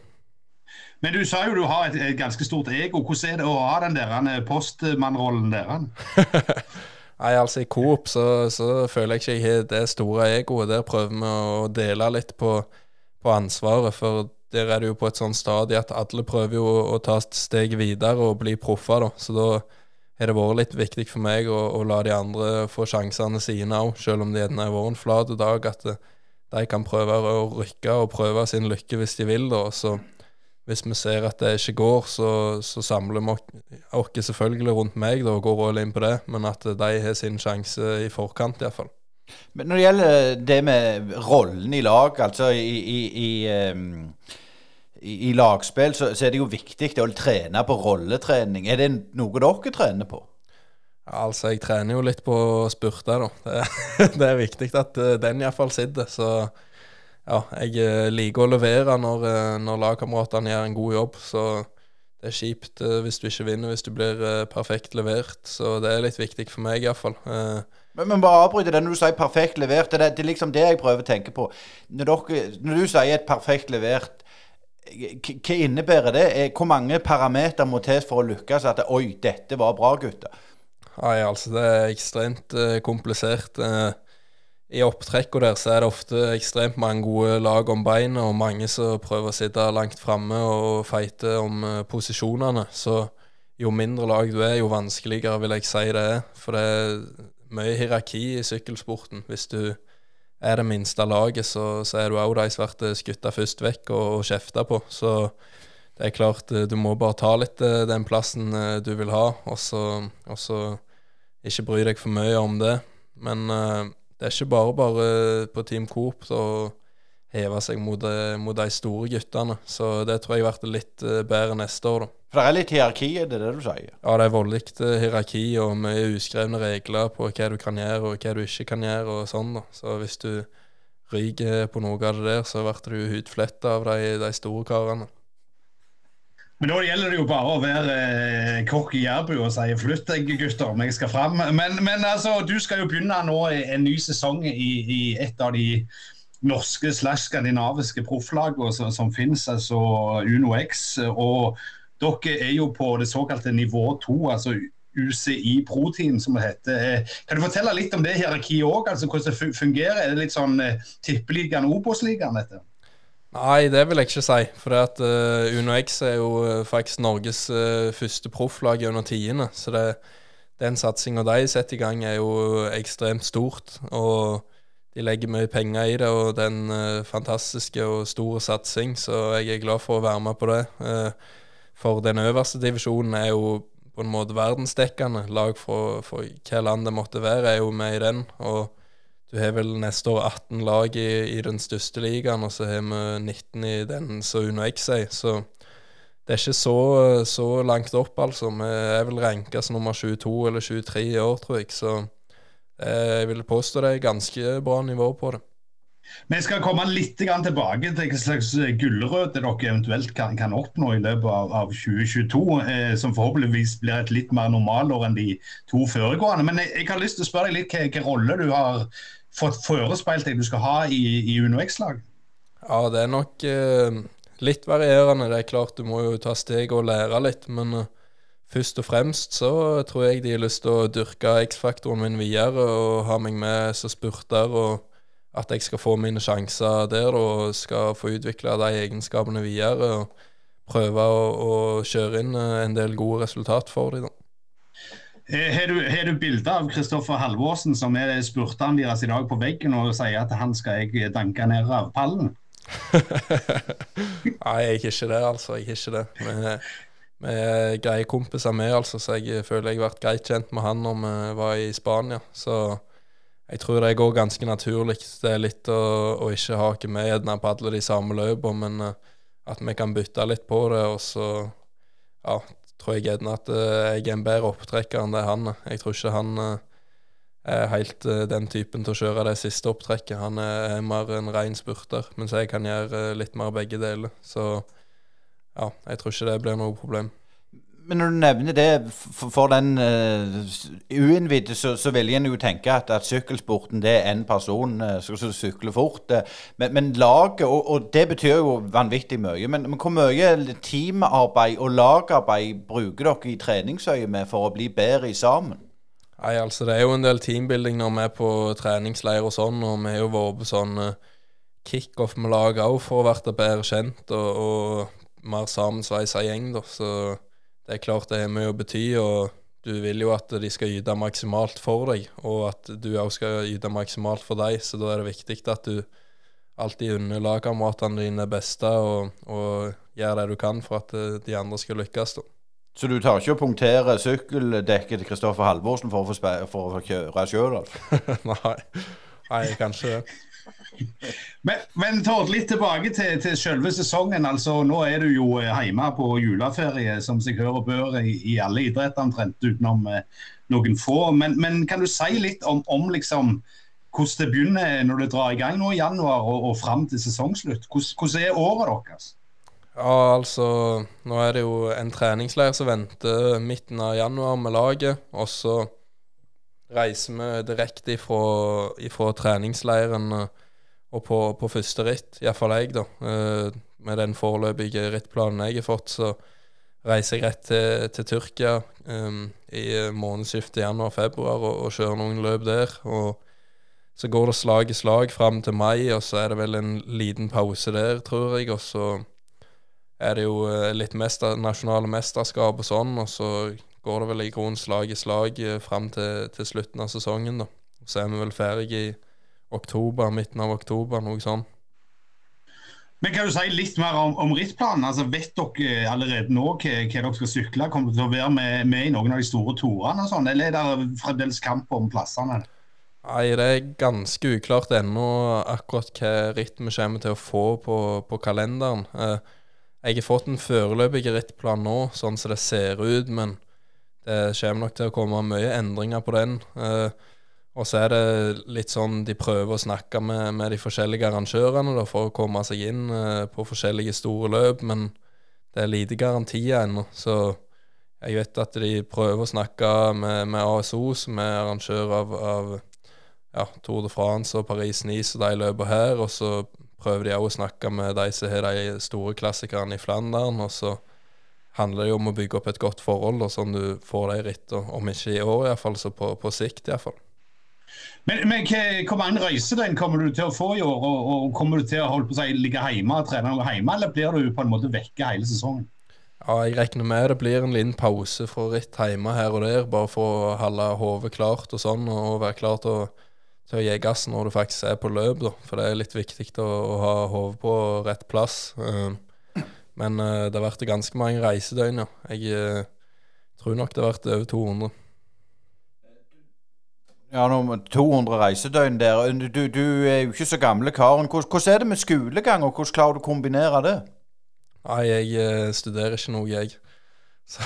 Men du sa jo du har et, et ganske stort ego. Hvordan er det å ha den der postmannrollen der? Nei, altså I Coop så, så, føler jeg ikke jeg har det store egoet. Der prøver vi å dele litt på, på, ansvaret. For der er det jo på et sånt stadie at alle prøver jo å, ta steg videre og bli proffer. da. Så da har det vært litt viktig for meg å, å la de andre få sjansene sine òg, selv om det gjerne har vært en flat dag. At de kan prøve å rykke og prøve sin lykke hvis de vil. da, så hvis vi ser at det ikke går, så, så samler vi oss selvfølgelig rundt meg da, og går all inn på det, men at de har sin sjanse i forkant iallfall. Men når det gjelder det med rollen i lag, altså i, i, i, i lagspill, så, så, er det jo viktig å trene på rolletrening. Er det noe dere trener på? Altså, jeg trener jo litt på å spurte, da. Det, det er viktig at uh, den iallfall sitter. Så ja, jeg eh, liker å levere når, eh, når lagkameratene gjør en god jobb. Så det er kjipt eh, hvis du ikke vinner, hvis du blir perfekt levert. Så det er litt viktig for meg, iallfall. Men, men bare avbryte det når du sier perfekt levert. Det det er liksom det jeg prøver å tenke på. Når, dere, når du sier et perfekt levert, hva innebærer det? Hvor mange parametere må til for å lykkes? At oi, dette var bra, gutter? Nei, altså det er ekstremt komplisert. Uh, i opptrekkene der så er det ofte ekstremt mange gode lag om beinet, og mange som prøver å sitte langt framme og feite om uh, posisjonene. Så jo mindre lag du er, jo vanskeligere vil jeg si det er. For det er mye hierarki i sykkelsporten. Hvis du er det minste laget, så, så er du òg de som blir skutt først vekk og, og kjefta på. Så det er klart, eh, du må bare ta litt uh, den plassen uh, du vil ha, og så ikke bry deg for mye om det. Men det er ikke bare bare på Team Coop å heve seg mot, eh, mot, de store guttene. Så det tror jeg blir litt eh, bedre neste år, da. For det er litt hierarki, er det det du sier? Ja, det er voldelig eh, hierarki og mye uskrevne regler på hva du kan gjøre og hva du ikke kan gjøre og sånn, da. Så hvis du ryker på noe av det der, så blir du hudfletta av de, de store karene. Men da gjelder det jo bare å være eh, kokk i Jærbu og si 'flytt deg, gutter, om jeg skal fram'. Men, men, altså, du skal jo begynne nå en ny sesong i, i et av de norske slash skandinaviske profflagene som, som finnes, altså Uno X. Og dere er jo på det såkalte nivå to, altså UCI Pro-team, som det heter. Kan du fortelle litt om det hierarkiet òg, altså hvordan det fungerer? Er det litt sånn uh, tippeligaen, Obos-ligaen, dette? Nei, det vil jeg ikke si. For at uh, Uno X er jo uh, faktisk Norges uh, første profflag gjennom tiende. Så det, den satsinga de setter i gang, er jo ekstremt stort. Og de legger mye penger i det, og det er en fantastiske og stor satsing. Så jeg er glad for å være med på det. for den øverste divisjonen er jo på en måte verdensdekkende. Lag fra, for hva land det måtte være, er jo med i den. og du har vel neste år 18 lag i, i den største ligaen, og så har vi 19 i den som Uno X er. Så det er ikke så, så langt opp, altså. Vi er vel ranka som nummer 22 eller 23 i år, tror jeg. Så eh, jeg vil påstå det er ganske bra nivå på det. Vi skal komme litt tilbake til hva slags gulrøtter dere eventuelt kan, kan oppnå i løpet av 2022, eh, som forhåpentligvis blir et litt mer normalår enn de to foregående. Men jeg, jeg har lyst til å spørre deg litt hvilken rolle du har fått forespeilt deg du skal ha i, i UnoX-lag? Ja, det er nok eh, litt varierende. Det er klart du må jo ta steg og lære litt, men eh, først og fremst så tror jeg de har lyst til å dyrke X-faktoren min videre og ha meg med som spurter. og at jeg skal få mine sjanser der og skal få utvikle de egenskapene videre. og Prøve å, å kjøre inn eh, en del gode resultat for dem. Eh, har du, har du bilde av Kristoffer Halvorsen, som er spurteren deres i dag, på veggen og sier at han skal jeg danke ned av pallen? Nei, jeg er ikke det, altså. Jeg er ikke det. Vi, vi er greie kompiser vi, altså, så jeg føler jeg har vært greit kjent med han når vi var i Spania. Så jeg tror det går ganske naturlig. Det er litt å, å ikke hake med på alle de samme løpene, men uh, at vi kan bytte litt på det. Og så ja, tror jeg gjerne at uh, jeg er en bedre opptrekker enn det han er. Jeg tror ikke han uh, er helt den typen til å kjøre det siste opptrekket. Han er mer en ren spurter, mens jeg kan gjøre litt mer begge deler. Så ja, jeg tror ikke det blir noe problem men når du nevner det for, for den uh, uinnvidde, så, så, vil en jo tenke at, at sykkelsporten det er én person uh, som sykler fort. Uh, men, men, laget, og, og, det betyr jo vanvittig mye. Men, men hvor mye teamarbeid og lagarbeid bruker dere i treningsøyemed for å bli bedre i sammen? Nei, altså Det er jo en del teambuilding når vi er på treningsleir og sånn, og vi har jo vært på sånn kickoff med laget òg for å bli bedre kjent og, og mer sammensveisa gjeng. da, så det er klart det er mye å bety, og du vil jo at de skal yte maksimalt for deg, og at du òg skal yte maksimalt for deg. Så da er det viktig at du alltid unner lagkameratene dine det beste, og, og, gjør det du kan for at eh, de andre skal lykkes. da. Så du tar ikke å punktere sykkeldekket til Kristoffer Halvorsen for å få, for å kjøre sjøl, altså? Nei. Nei, kanskje det. Men, men Tord, litt tilbake til, til selve sesongen. altså Nå er du jo eh, hjemme på juleferie, som seg hører og bør i, i alle idretter omtrent, utenom eh, noen få. Men, men, kan du si litt om, om liksom, hvordan det begynner når det drar i gang nå i januar og, og fram til sesongslutt? Hvordan, hvordan er året deres? Ja, altså Nå er det jo en treningsleir som venter midten av januar med laget. Og så reiser vi direkte ifra, ifra treningsleiren og på, på første ritt, iallfall jeg, da. Eh, med den foreløpige rittplanen jeg har fått, så reiser jeg rett til, til Tyrkia um, i månedsskiftet januar-februar og, og, kjører noen løp der. Og så går det slag i slag fram til mai, og så er det vel en liten pause der, tror jeg. Og så er det jo litt mester, nasjonale mesterskap og sånn, og så går det vel i grunnen slag i slag fram til, til, slutten av sesongen, da. Så er vi vel ferdige i oktober, midten av oktober, noe sånt. Men Kan du si litt mer om, om rittplanen? Altså, vet dere allerede nå hva, hva dere skal sykle? Kommer dere til å være med, med, i noen av de store torene, sånn, eller er det fremdeles kamp om plassene? Nei, Det er ganske uklart ennå akkurat hva ritt vi kommer til å få på, på kalenderen. Eh, jeg har fått en foreløpig rittplan nå, sånn som det ser ut, men det kommer nok til å komme mye endringer på den. Eh, og så er det litt sånn de prøver å snakke med, med de forskjellige arrangørene da, for å komme seg inn uh, på forskjellige store løp, men det er lite garantier ennå. Så jeg vet at de prøver å snakke med, med ASO, som er arrangør av, av ja, Tour de France og Paris-Nice og de løper her. Og så prøver de òg å snakke med de som har de store klassikerne i Flandern. Og så handler jo om å bygge opp et godt forhold, og sånn du får de rittene. Om ikke i år, iallfall, så på, på sikt iallfall. Men, men hvor mange den kommer du til å få i år? Og, og Kommer du til å holde på å ligge hjemme og trene noe hjemme, eller blir du på en måte vekke hele sesongen? Ja, Jeg regner med det blir en liten pause fra ritt hjemme her og der, bare for å holde hodet klart og sånn, og være klar til å, til å gi gass når du faktisk er på løp. da, For det er litt viktig å, å ha hodet på rett plass. Uh, men uh, det har vært ganske mange reisedøgn, ja. Jeg uh, tror nok det har vært over 200. Ja, nå 200 reisedøgn der. Du, du, er jo ikke så gamle karen. Hvordan, er det med skolegang, og hvordan klarer du å kombinere det? Nei, jeg eh, studerer ikke noe, jeg. Så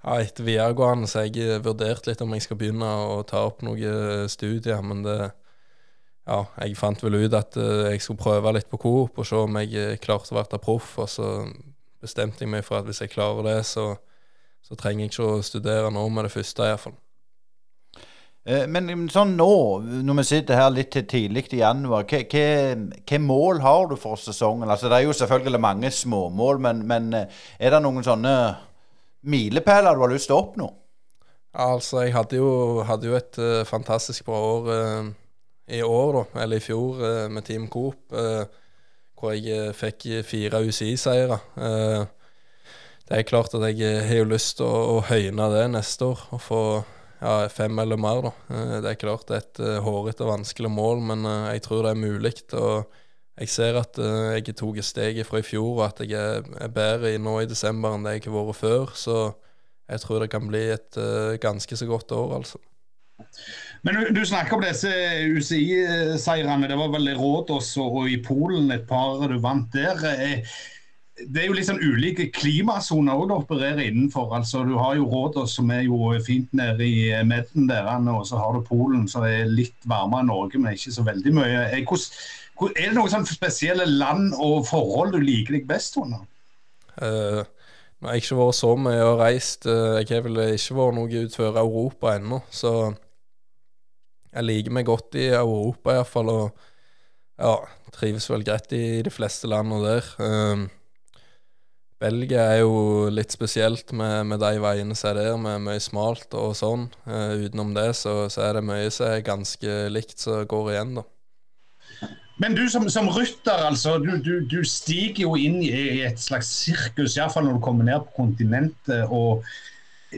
ja, etter videregående så har jeg eh, vurdert litt om jeg skal begynne å ta opp noen studier, men det Ja, jeg fant vel ut at eh, jeg skulle prøve litt på Coop og se om jeg eh, klarte å være proff, og så bestemte jeg meg for at hvis jeg klarer det, så, så trenger jeg ikke å studere nå med det første, iallfall. Eh, Men sånn nå, når vi sitter her litt til tidlig i januar, hva, mål har du for sesongen? Altså, det er jo selvfølgelig mange småmål, men, men er det noen sånne milepæler du har lyst til å oppnå? Altså, jeg hadde jo, hadde jo et uh, fantastisk bra år eh, i år, da, eller i fjor, eh, med Team Coop, eh, hvor jeg eh, fikk fire UCI-seire. Det er klart at jeg har jo lyst til å, å høyne det neste år, og få ja, fem eller mer, da. Det er klart det er et hårete og vanskelig mål, men jeg tror det er mulig. Og jeg ser at jeg tok et steg fra i fjor, og at jeg er, bedre nå i desember enn det jeg har vært før. Så jeg tror det kan bli et ganske så godt år, altså. Men du, du snakker om disse UCI-seirene. Det var vel i Rådås og, i Polen et par du vant der. Eh, Det er jo litt sånn ulike klimasoner du opererer innenfor. Altså, du har jo Rådås som er jo fint nede i Medden der, og så har du Polen som er litt varmere enn Norge, men ikke så veldig mye. Eh, Hvordan, er det noen spesielle land og forhold du liker deg best under? Uh, jeg har ikke vært så mye og reist. jeg har vel ikke vært noe utenfor Europa ennå, så jeg liker meg godt i Europa iallfall, og ja, trives vel greit i de fleste landene der. Um, Belgia er jo litt spesielt med, med de veiene som er der, med mye smalt og sånn. Uh, utenom det så, så er det mye som er ganske likt som går igjen, da. Men du som, som rytter, altså, du, du, du stiger jo inn i, et slags sirkus, iallfall når du kommer ned på kontinentet. og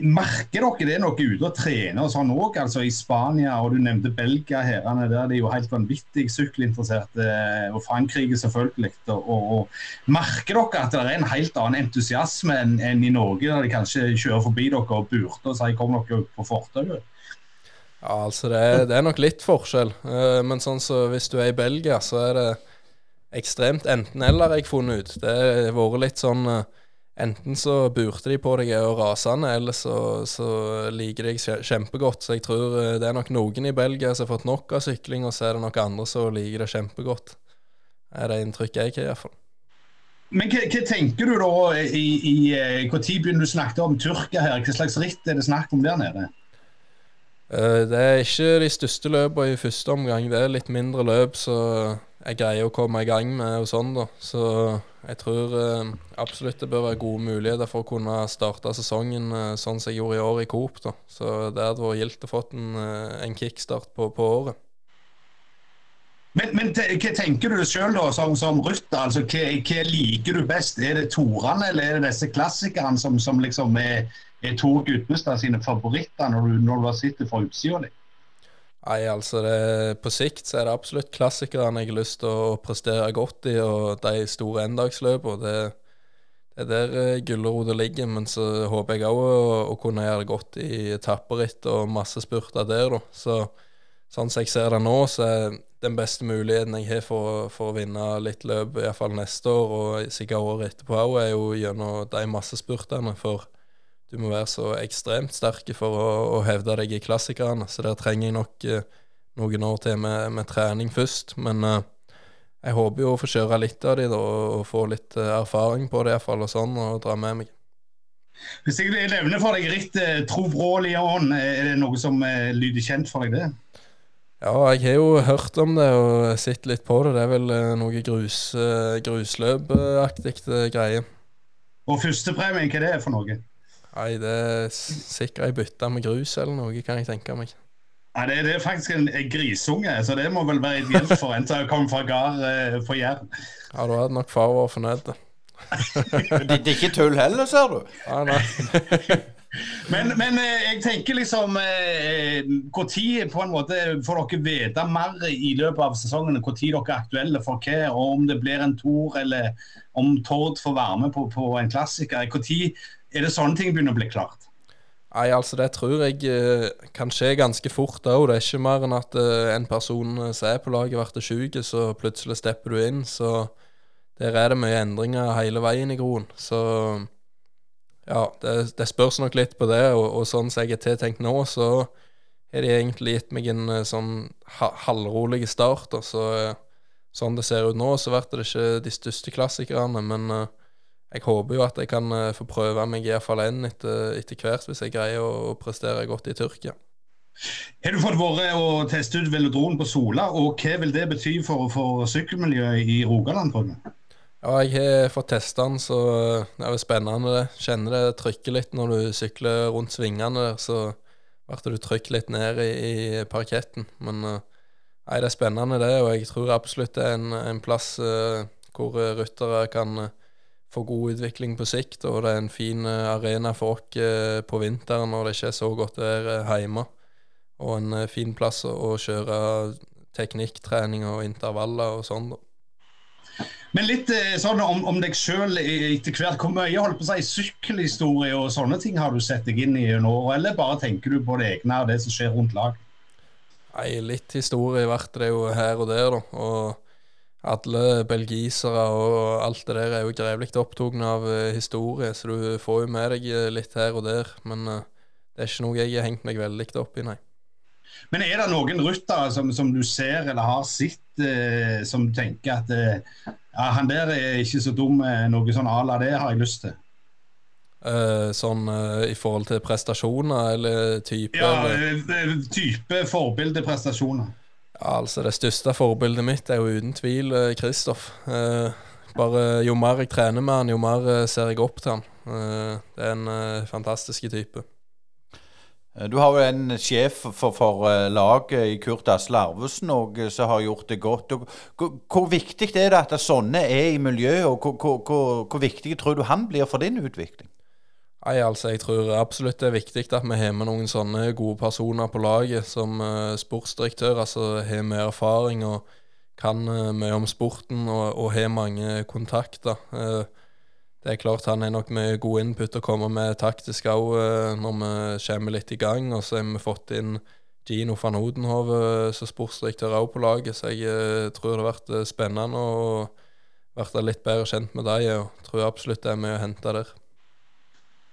Merker dere det noe ute og trener og sånn òg? Altså I Spania, og du nevnte Belgia herrene der, de er jo helt vanvittig sykkelinteresserte. Og Frankrike, selvfølgelig. Og, og Merker dere at det er en helt annen entusiasme enn enn i Norge, der de kanskje kjører forbi dere og burter og sier 'kom dere på fortauet'? Ja, altså det er, det er nok litt forskjell. Eh, men sånn så hvis du er i Belgia, så er det ekstremt enten-eller, jeg har funnet ut. Det har vært litt sånn eh, Enten så burte de på deg og rasende, eller så, så liker de deg kjempegodt. Så jeg tror eh, det er nok noen i Belgia som har fått nok av sykling, og så er det nok andre som liker det kjempegodt. Det er det inntrykket jeg har, iallfall. Men hva, hva tenker du da i, i eh, Når begynner du å snakke om Tyrkia her? Hva slags ritt er det snakk om der nede? Eh, Det er ikke de største løpene i første omgang. Det er litt mindre løp, så jeg greier å komme i gang med og sånn, da. Så jeg tror eh, absolutt det bør være gode muligheter for å kunne starte sesongen eh, sånn som jeg gjorde i år i Coop, da. Så det hadde vært gildt å få en, eh, en kickstart på, på året. Men, men hva tenker du sjøl som, som rytter? Altså, hva, hva liker du best? Er det torene eller er det disse klassikerne som, som liksom er, er Tor Gudmestad sine favoritter når du, når du har sittet fra utsida? Nei, altså det, På sikt så er det absolutt klassikerne jeg har lyst til å prestere godt i, og de store endagsløpene. Det, det er der gulrota ligger, men så håper jeg òg å, å kunne gjøre det godt i etapperitt og masse spurter der, da. Så sånn som jeg ser det nå, så er den beste muligheten jeg har for, for å vinne litt løp, iallfall neste år og sikkert året etterpå òg, er jo gjennom de massespurtene. For du må være så ekstremt sterk for å, å hevde deg i klassikerne. Så der trenger jeg nok eh, noen år til med, med trening først. Men eh, jeg håper jo å få kjøre litt av de da, og få litt eh, erfaring på det iallfall, og sånn, og dra med meg. Hvis jeg nevner for deg Tro Brå ånd, er det noe som eh, lyder kjent for deg, det? Ja, jeg har jo hørt om det og sett litt på det. Det er vel eh, noe grus, eh, grusløpaktig eh, greie. Og førstepremien, hva er det for noe? Nei, det er sikkert ei bytte med grus eller noe, kan jeg tenke meg. Nei, det, det er faktisk en, en grisunge, så det må vel være ideelt for en som kommer fra gard eh, på Jæren. Ja, da hadde nok far vært fornøyd. Det, det er ikke tull heller, ser du. Nei, nei. Men, men eh, jeg tenker liksom Når på en måte får dere vite mer i løpet av sesongen når dere er aktuelle for hva, og om det blir en Tour eller om Tord får være med på, på en klassiker? Når er det sånne ting begynner å bli klart? Nei, altså det tror jeg eh, kan skje ganske fort òg. Det er ikke mer enn at eh, en person eh, som er på laget, blir syk, så plutselig stepper du inn. Så der er det mye endringer hele veien i Groen. Så ja, det, det spørs nok litt på det, og, og sånn som jeg er tiltenkt nå, så har de egentlig gitt meg en eh, sånn ha, halvrolig start. Og så, eh, sånn det ser ut nå, så blir det ikke de største klassikerne, men uh, jeg håper jo at jeg kan uh, få prøve meg iallfall én etter, etter hvert, hvis jeg greier å, å prestere godt i Tyrkia. Har du fått vært og teste ut velodronen på Sola, og hva vil det bety for, for sykkelmiljøet i Rogaland? tror du? Ja, jeg har fått testa den, så det er jo spennende. det. Kjenner det trykker litt når du sykler rundt svingene der, så ble du trykt litt ned i, i parketten. Men nei, det er spennende, det, og jeg tror absolutt det er en, en plass uh, hvor ryttere kan få god utvikling på sikt, og det er en fin arena for oss på vinteren når det ikke er så godt vær hjemme og en eh, fin plass å kjøre teknikktrening og intervaller og sånn. da. Men litt eh, sånn om, om deg sjøl etter hvert. Hvor mye holdt på å si, sykkelhistorie og sånne ting har du sett deg inn i nå? Eller bare tenker du på det egne og det som skjer rundt lag? Nei, litt historie blir det jo her og der, da. Og alle belgisere og alt det der er jo grevlig opptatt av eh, historie, så du får jo med deg litt her og der. Men det er ikke noe jeg har hengt meg veldig opp i, nei. Men er det noen ryttere som, som, du ser eller har sett eh, som tenker at eh, ja, han der er ikke så dum, eh, noe sånn à la det har jeg lyst til? Uh, sånn uh, i forhold til prestasjoner eller type? Ja, eller? type forbildeprestasjoner. Ja, altså Det største forbildet mitt er jo uten tvil Kristoff. Uh, bare Jo mer jeg trener med han, jo mer ser jeg opp til han. det er en fantastisk type. Eh, du har jo en sjef for, for eh, laget i Kurt Asle Arvesen eh, som har gjort det godt. Og, hvor, hvor, viktig er det at sånne er i miljøet, og hvor, hvor, hvor, viktig tror du han blir for din utvikling? Nei, altså Jeg tror absolutt det er viktig at vi har med noen sånne gode personer på laget som uh, sportsdirektør. altså Har mer erfaring og kan uh, mye om sporten og, og har mange kontakter. Uh, det er klart han er nok med god input og kommer med taktisk òg eh, når vi kommer litt i gang. Og så har vi fått inn Gino van Odenhove eh, som sportsdirektør òg på laget, så jeg eh, tror det har vært spennende å bli litt bedre kjent med dem. Og tror absolutt det er mye å hente der.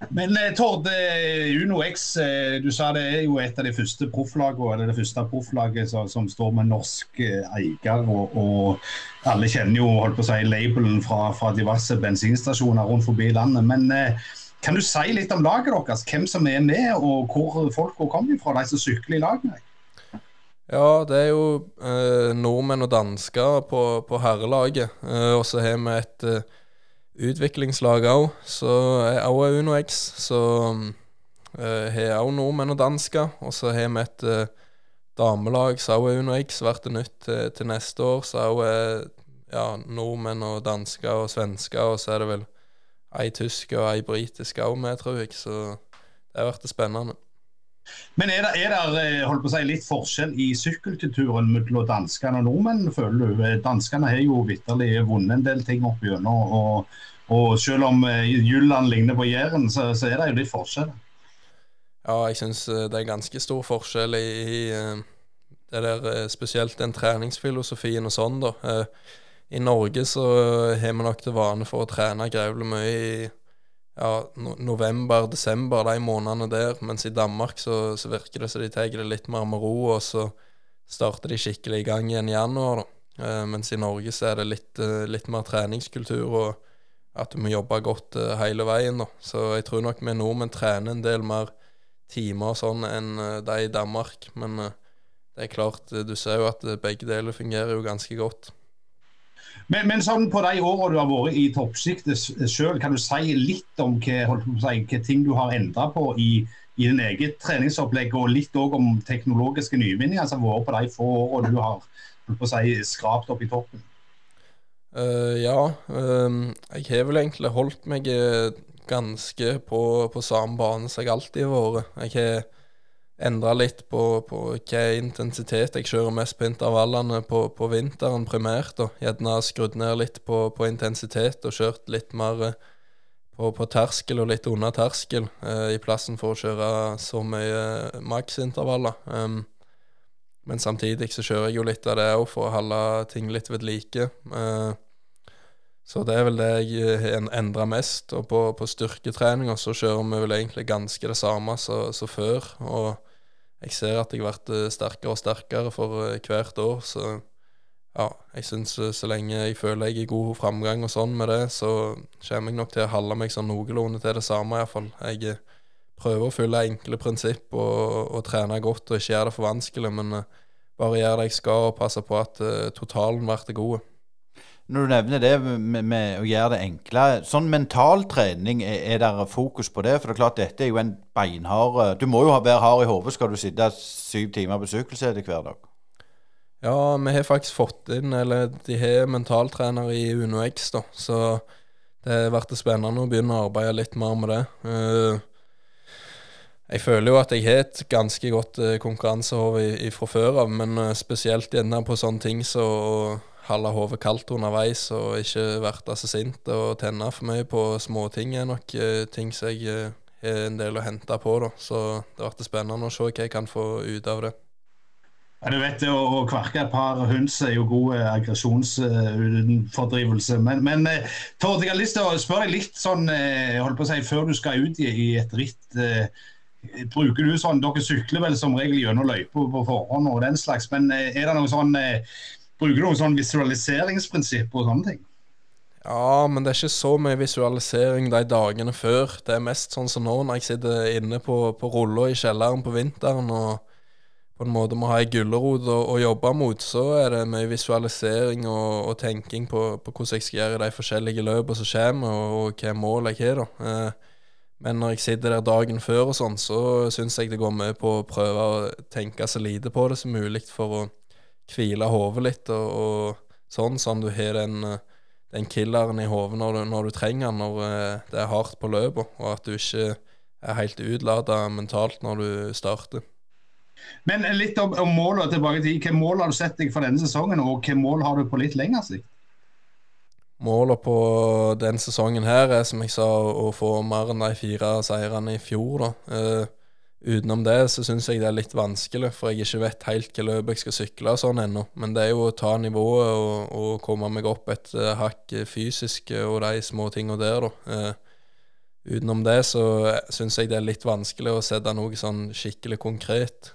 Men eh, Tord, eh, Uno X, eh, du sa det er jo et av de første profflagene, eller det første profflaget som, som, står med norsk eier. Og, og, alle kjenner jo holdt på å si, labelen fra, fra diverse bensinstasjoner rundt forbi landet. Men kan du si litt om laget deres? Hvem som er med, og hvor folk kommer fra, de som sykler i lag? Ja, det er jo eh, nordmenn og dansker på, på herrelaget. Eh, og så har vi et eh, utviklingslag òg, så er òg Uno X. Så har jeg òg nordmenn og dansker. Og så har vi et uh, damelag som òg er Uno X, det nytt til, til, neste år. Så òg er ja, nordmenn og dansker og svensker, og så er det vel ei tysk og ei britisk òg med, tror jeg. Så det har vært spennende. Men er det, er det eh, si, litt forskjell i sykkelkulturen mellom danskene og nordmenn, føler du? Eh, danskene har jo vitterlig vunnet en del ting opp gjennom. Og, og selv om eh, Jylland ligner på Jæren, så, så, er det jo litt forskjell. Ja, jeg syns det er ganske stor forskjell i, i det der, spesielt den treningsfilosofien og sånn, da. I Norge så har vi nok til vane for å trene grevlig mye i ja, no november, desember, de månedene der. Mens i Danmark så, så virker det som de tar det litt mer med ro, og så starter de skikkelig i gang igjen i januar. Eh, mens i Norge så er det litt, eh, litt, mer treningskultur, og at du må jobbe godt eh, hele veien. da. Så jeg tror nok vi nordmenn trener en del mer timer og sånn enn eh, de i Danmark. Men eh, det er klart, eh, du ser jo at begge deler fungerer jo ganske godt. Men, men sånn på de årene du har vært i toppsjiktet sjøl, kan du si litt om hva, si, hva ting du har endra på i, i din eget treningsopplegg, og litt òg om teknologiske nyvinninger som har vært på de få årene du har si, skrapt opp i toppen? Uh, ja, uh, jeg har vel egentlig holdt meg eh, ganske på, på samme bane som jeg alltid har vært. Endra litt på, på hva intensitet jeg kjører mest på intervallene på, på vinteren primært. og Gjerne skrudd ned litt på, på, intensitet og kjørt litt mer eh, på, på terskel og litt under terskel, eh, i plassen for å kjøre så mye maksintervaller. Um, men samtidig så kjører jeg jo litt av det òg for å holde ting litt ved like. Eh, Så det er vel det jeg endrer mest. Og på, på styrketreninga så kjører vi vel egentlig ganske det samme som før. Og jeg ser at jeg har vært eh, sterkere og sterkere for eh, hvert år. Så ja, jeg syns eh, så lenge jeg føler jeg er i god framgang og sånn med det, så kommer jeg nok til å holde meg sånn noenlunde til det samme, iallfall. Jeg prøver å følge enkle prinsipp og, og trene godt og ikke gjøre det for vanskelig, men bare gjøre det jeg skal og passe på at totalen blir god. Når du nevner det med, med, å gjøre det enkle, sånn mental trening, er, er det fokus på det? For det er klart dette er jo en beinhard Du må jo være hard i hodet skal du sitte syv timer på sykkelsete hver dag. Ja, vi har faktisk fått inn Eller de har mentaltrenere i UnoX, da. Så det har vært spennende å begynne å arbeide litt mer med det. Uh, jeg føler jo at jeg har et ganske godt konkurransehår fra før av, men uh, spesielt gjerne på sånne ting så holde hodet kaldt underveis og ikke være så sint og tenne for mye på småting er nok uh, ting som jeg uh, har en del å hente på. da. Så det ble spennende å se hva jeg kan få ut av det. Ja, du vet, Å, å kverke et par høns er jo god eh, aggresjonsfordrivelse. men, men Tord, jeg har lyst til å spørre deg litt sånn, holdt på å si, før du skal ut i, i et ritt. Bruker du sånn, Dere sykler vel som regel gjennom løypa på forhånd, og den slags, men er det noe sånn Bruker du noe sånn visualiseringsprinsipp og sånne ting? Ja, men det er ikke så mye visualisering de dagene før. Det er mest sånn som nå, når jeg sitter inne på, på rulla i kjelleren på vinteren og på en måte må ha ei gulrot å, å, jobbe mot, så er det mye visualisering og, og tenking på, på, hvordan jeg skal gjøre de forskjellige løpene som kommer, og, og hva mål jeg har. da. Eh, men når jeg sitter der dagen før og sånn, så syns jeg det går mye på å prøve å tenke så lite på det som mulig for å hvile hodet litt, og, og sånn, sånn du har den, den killeren i hodet når, når, du trenger den når eh, det er hardt på løpet, og at du ikke er helt utlada mentalt når du starter. Men litt om, om målet tilbake til Hvilke mål har du sett deg for denne sesongen, og hvilke mål har du på litt lengre sikt? Målet på denne sesongen her er, som jeg sa, å få mer enn de fire seirene i fjor. da. Eh, Utenom det så syns jeg det er litt vanskelig, for jeg ikke vet helt hva løp jeg skal sykle og sånn ennå. Men det er jo å ta nivået og, og komme meg opp et uh, hakk fysisk uh, og de små tinga der, da. Uh, utenom det så syns jeg det er litt vanskelig å sette noe sånn skikkelig konkret.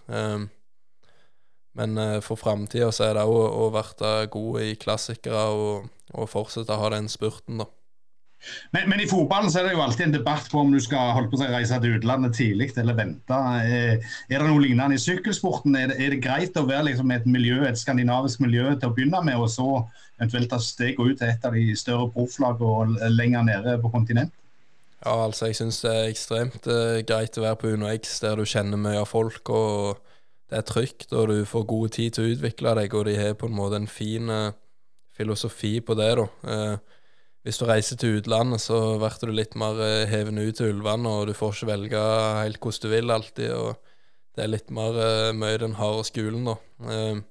men for framtida så er det òg å, å bli god i klassikere og, og fortsette å ha den spurten, da. Men, men, i fotballen så er det jo alltid en debatt på om du skal holde på å reise til utlandet tidlig eller vente. Er, eh, er det noe lignende i sykkelsporten? Er det, er det greit å være liksom et miljø, et skandinavisk miljø til å begynne med, og så eventuelt ta steget ut til et av de større profflagene lenger nede på kontinent? Ja, altså jeg syns det er ekstremt uh, greit å være på UnoX, der du kjenner mye av folk. og Det er trygt, og du får god tid til å utvikle deg, og de har på en måte en fin uh, filosofi på det. da. Uh, hvis du reiser til utlandet, så blir du litt mer eh, hevende ut til ulvene, og du får ikke velge helt hvordan du vil alltid. og Det er litt mer uh, mye den harde skolen, da. Uh,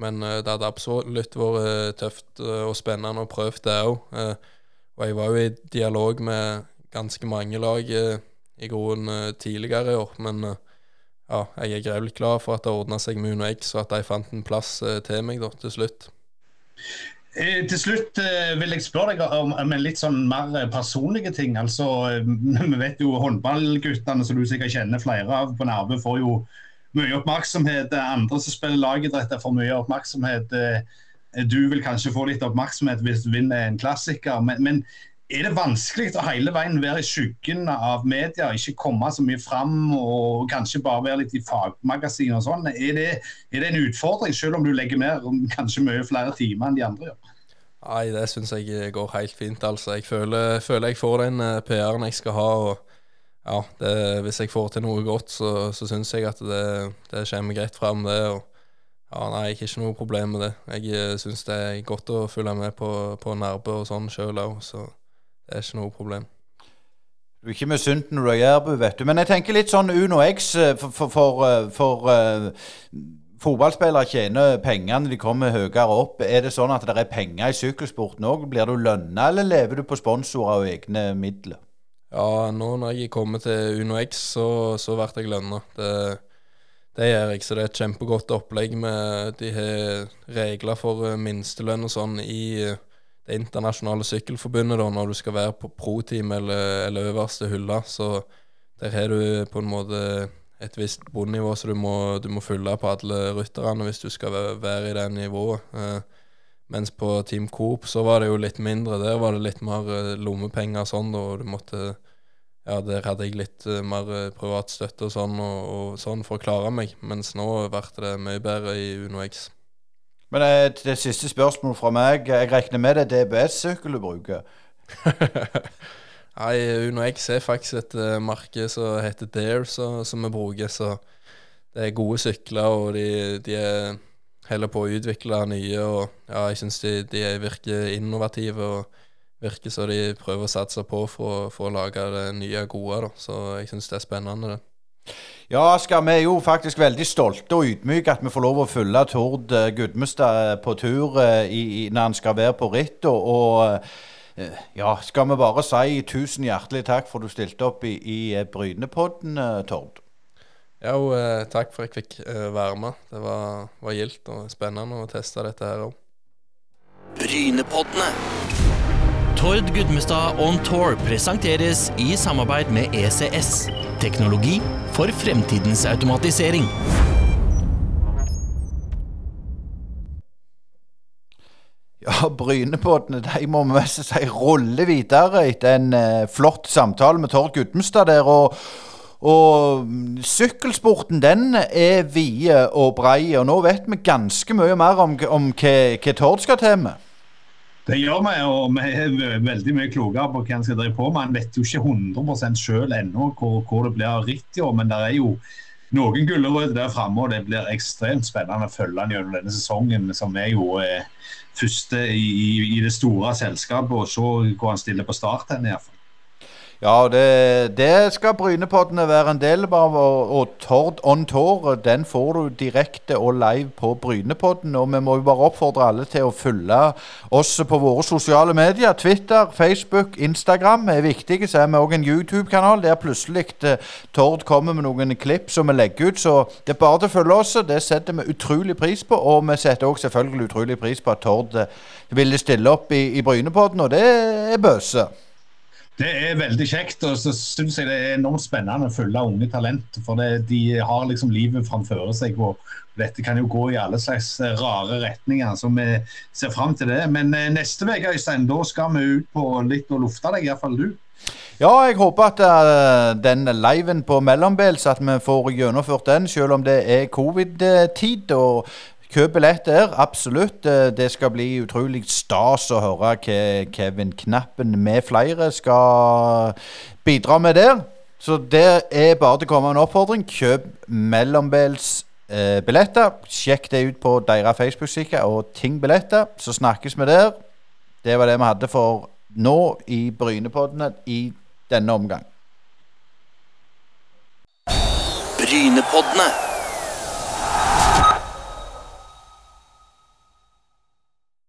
men det hadde absolutt vært tøft og spennende å prøve det òg. og jeg var jo i dialog med ganske mange lag i groen tidligere i år, men ja, jeg er grevlig glad for at det ordna seg med Uno X, og at de fant en plass til meg da, til slutt. Eh, til slutt eh, vil jeg spørre deg om, en litt sånn mer eh, personlige ting. Altså, Vi vet jo håndballguttene som du sikkert kjenner flere av på Nærbø, får jo mye oppmerksomhet. Andre som spiller lagidrett, får mye oppmerksomhet. Du vil kanskje få litt oppmerksomhet hvis du vinner en klassiker. Men, men er det vanskelig å hele veien være i skyggen av media, ikke komme så mye fram og kanskje bare være litt i fagmagasin og sånn? Er er det en utfordring, selv om du legger ned kanskje mye flere timer enn de andre gjør? Nei, det syns jeg går helt fint, altså. Jeg føler, føler jeg får den eh, PR-en jeg skal ha. og ja, det, Hvis jeg får til noe godt, så, så syns jeg at det, det kommer greit fram, det. og ja, Nei, jeg har ikke noe problem med det. Jeg eh, syns det er godt å følge med på, på Nærbø og sånn sjøl òg, så det er ikke noe problem. Du er ikke misunt når du er jærbu, vet du. Men jeg tenker litt sånn Uno X eh, for, for, for, eh, for uh, Fotballspillere tjener pengene, de kommer høyere opp. Er det sånn at det er penger i sykkelsporten òg? Blir du lønna, eller lever du på sponsorer og egne midler? Ja, nå når jeg kommer til Uno X, så, så blir jeg lønna. Det, det gjør jeg, så det er et kjempegodt opplegg med De har regler for minstelønn og sånn i det internasjonale sykkelforbundet da, når du skal være på pro-team eller, eller øverste hylle. Så der har du på en måte et visst bondnivå så du må, du må følge på alle rytterne hvis du skal være, i det nivået. Eh, mens på Team Coop så var det jo litt mindre. Der var det litt mer eh, lommepenger og sånn, og du måtte Ja, der hadde jeg litt eh, mer privat støtte og sånn, og, og sånn for å klare meg. Mens nå ble det mye bedre i Uno X. Men eh, det siste spørsmålet fra meg. Jeg regner med det er DBS-sykkel du bruker? Nei, Uno X er faktisk et uh, merke som heter Dare, som vi bruker. Så det er gode sykler, og de, de er heller på å utvikle nye. Og ja, jeg syns de, de virker innovative og virker som de prøver å satse på for, for å lage det nye gode. Da. Så jeg syns det er spennende, det. Ja, Asker, vi er jo faktisk veldig stolte og ydmyke at vi får lov å følge Tord eh, Gudmestad på tur eh, i, i, når han skal være på ritt. Og, og eh, ja, skal vi bare si tusen hjertelig takk for at du stilte opp i, i Brynepodden, Tord. Ja, og eh, takk for at jeg fikk eh, være med. Det var, var gildt og spennende å teste dette her òg. Brynepoddene. Tord Gudmestad On Tour presenteres i samarbeid med ECS. Teknologi for fremtidens automatisering. Ja, Brynebåtene de må vi si rulle videre etter en eh, flott samtale med Tord Gudmestad der. og og sykkelsporten den er vide og brei, og nå vet vi ganske mye mer om, om hva Tord skal til med. Det gjør vi, og vi er veldig mye klokere på hva han skal drive på med. Han vet jo ikke 100 selv ennå hvor, hvor, det blir riktig, men det er jo noen gulrøtter der framme, og det blir ekstremt spennende å følge han gjennom denne sesongen, som er jo eh, første i, i, i, det store selskapet, og så hvor han stiller på start hvert iallfall. Ja, det, det skal Brynepoddene være en del av. Og, og Tord on tour den får du direkte og live på Brynepodden. Og vi må jo bare oppfordre alle til å følge oss på våre sosiale medier. Twitter, Facebook, Instagram er viktige. Så er vi òg en YouTube-kanal der plutselig eh, Tord kommer med noen klipp som vi legger ut. Så det er bare å følge oss. Det setter vi utrolig pris på. Og vi setter òg selvfølgelig utrolig pris på at Tord eh, ville stille opp i, i Brynepodden, og det er bøse. Det er veldig kjekt, og så syns jeg det er enormt spennende å følge unge talent. For det, de har liksom livet framfor seg, og dette kan jo gå i alle slags rare retninger. Så vi ser fram til det. Men eh, neste uke, Øystein, da skal vi ut på litt og lufte deg, iallfall du. Ja, jeg håper at uh, den liven på Mellombels, at vi får gjennomført den, selv om det er covid-tid. og Kjøp billett der, absolutt. Eh, det skal bli utrolig stas å høre hva Kevin Knappen med flere skal bidra med der. Så det er bare til å komme en oppfordring. Kjøp mellombels eh, billetter. Sjekk det ut på deres Facebook-side og Ting billetter, så snakkes vi der. Det var det vi hadde for nå i Brynepoddene i denne omgang. Brynepoddene.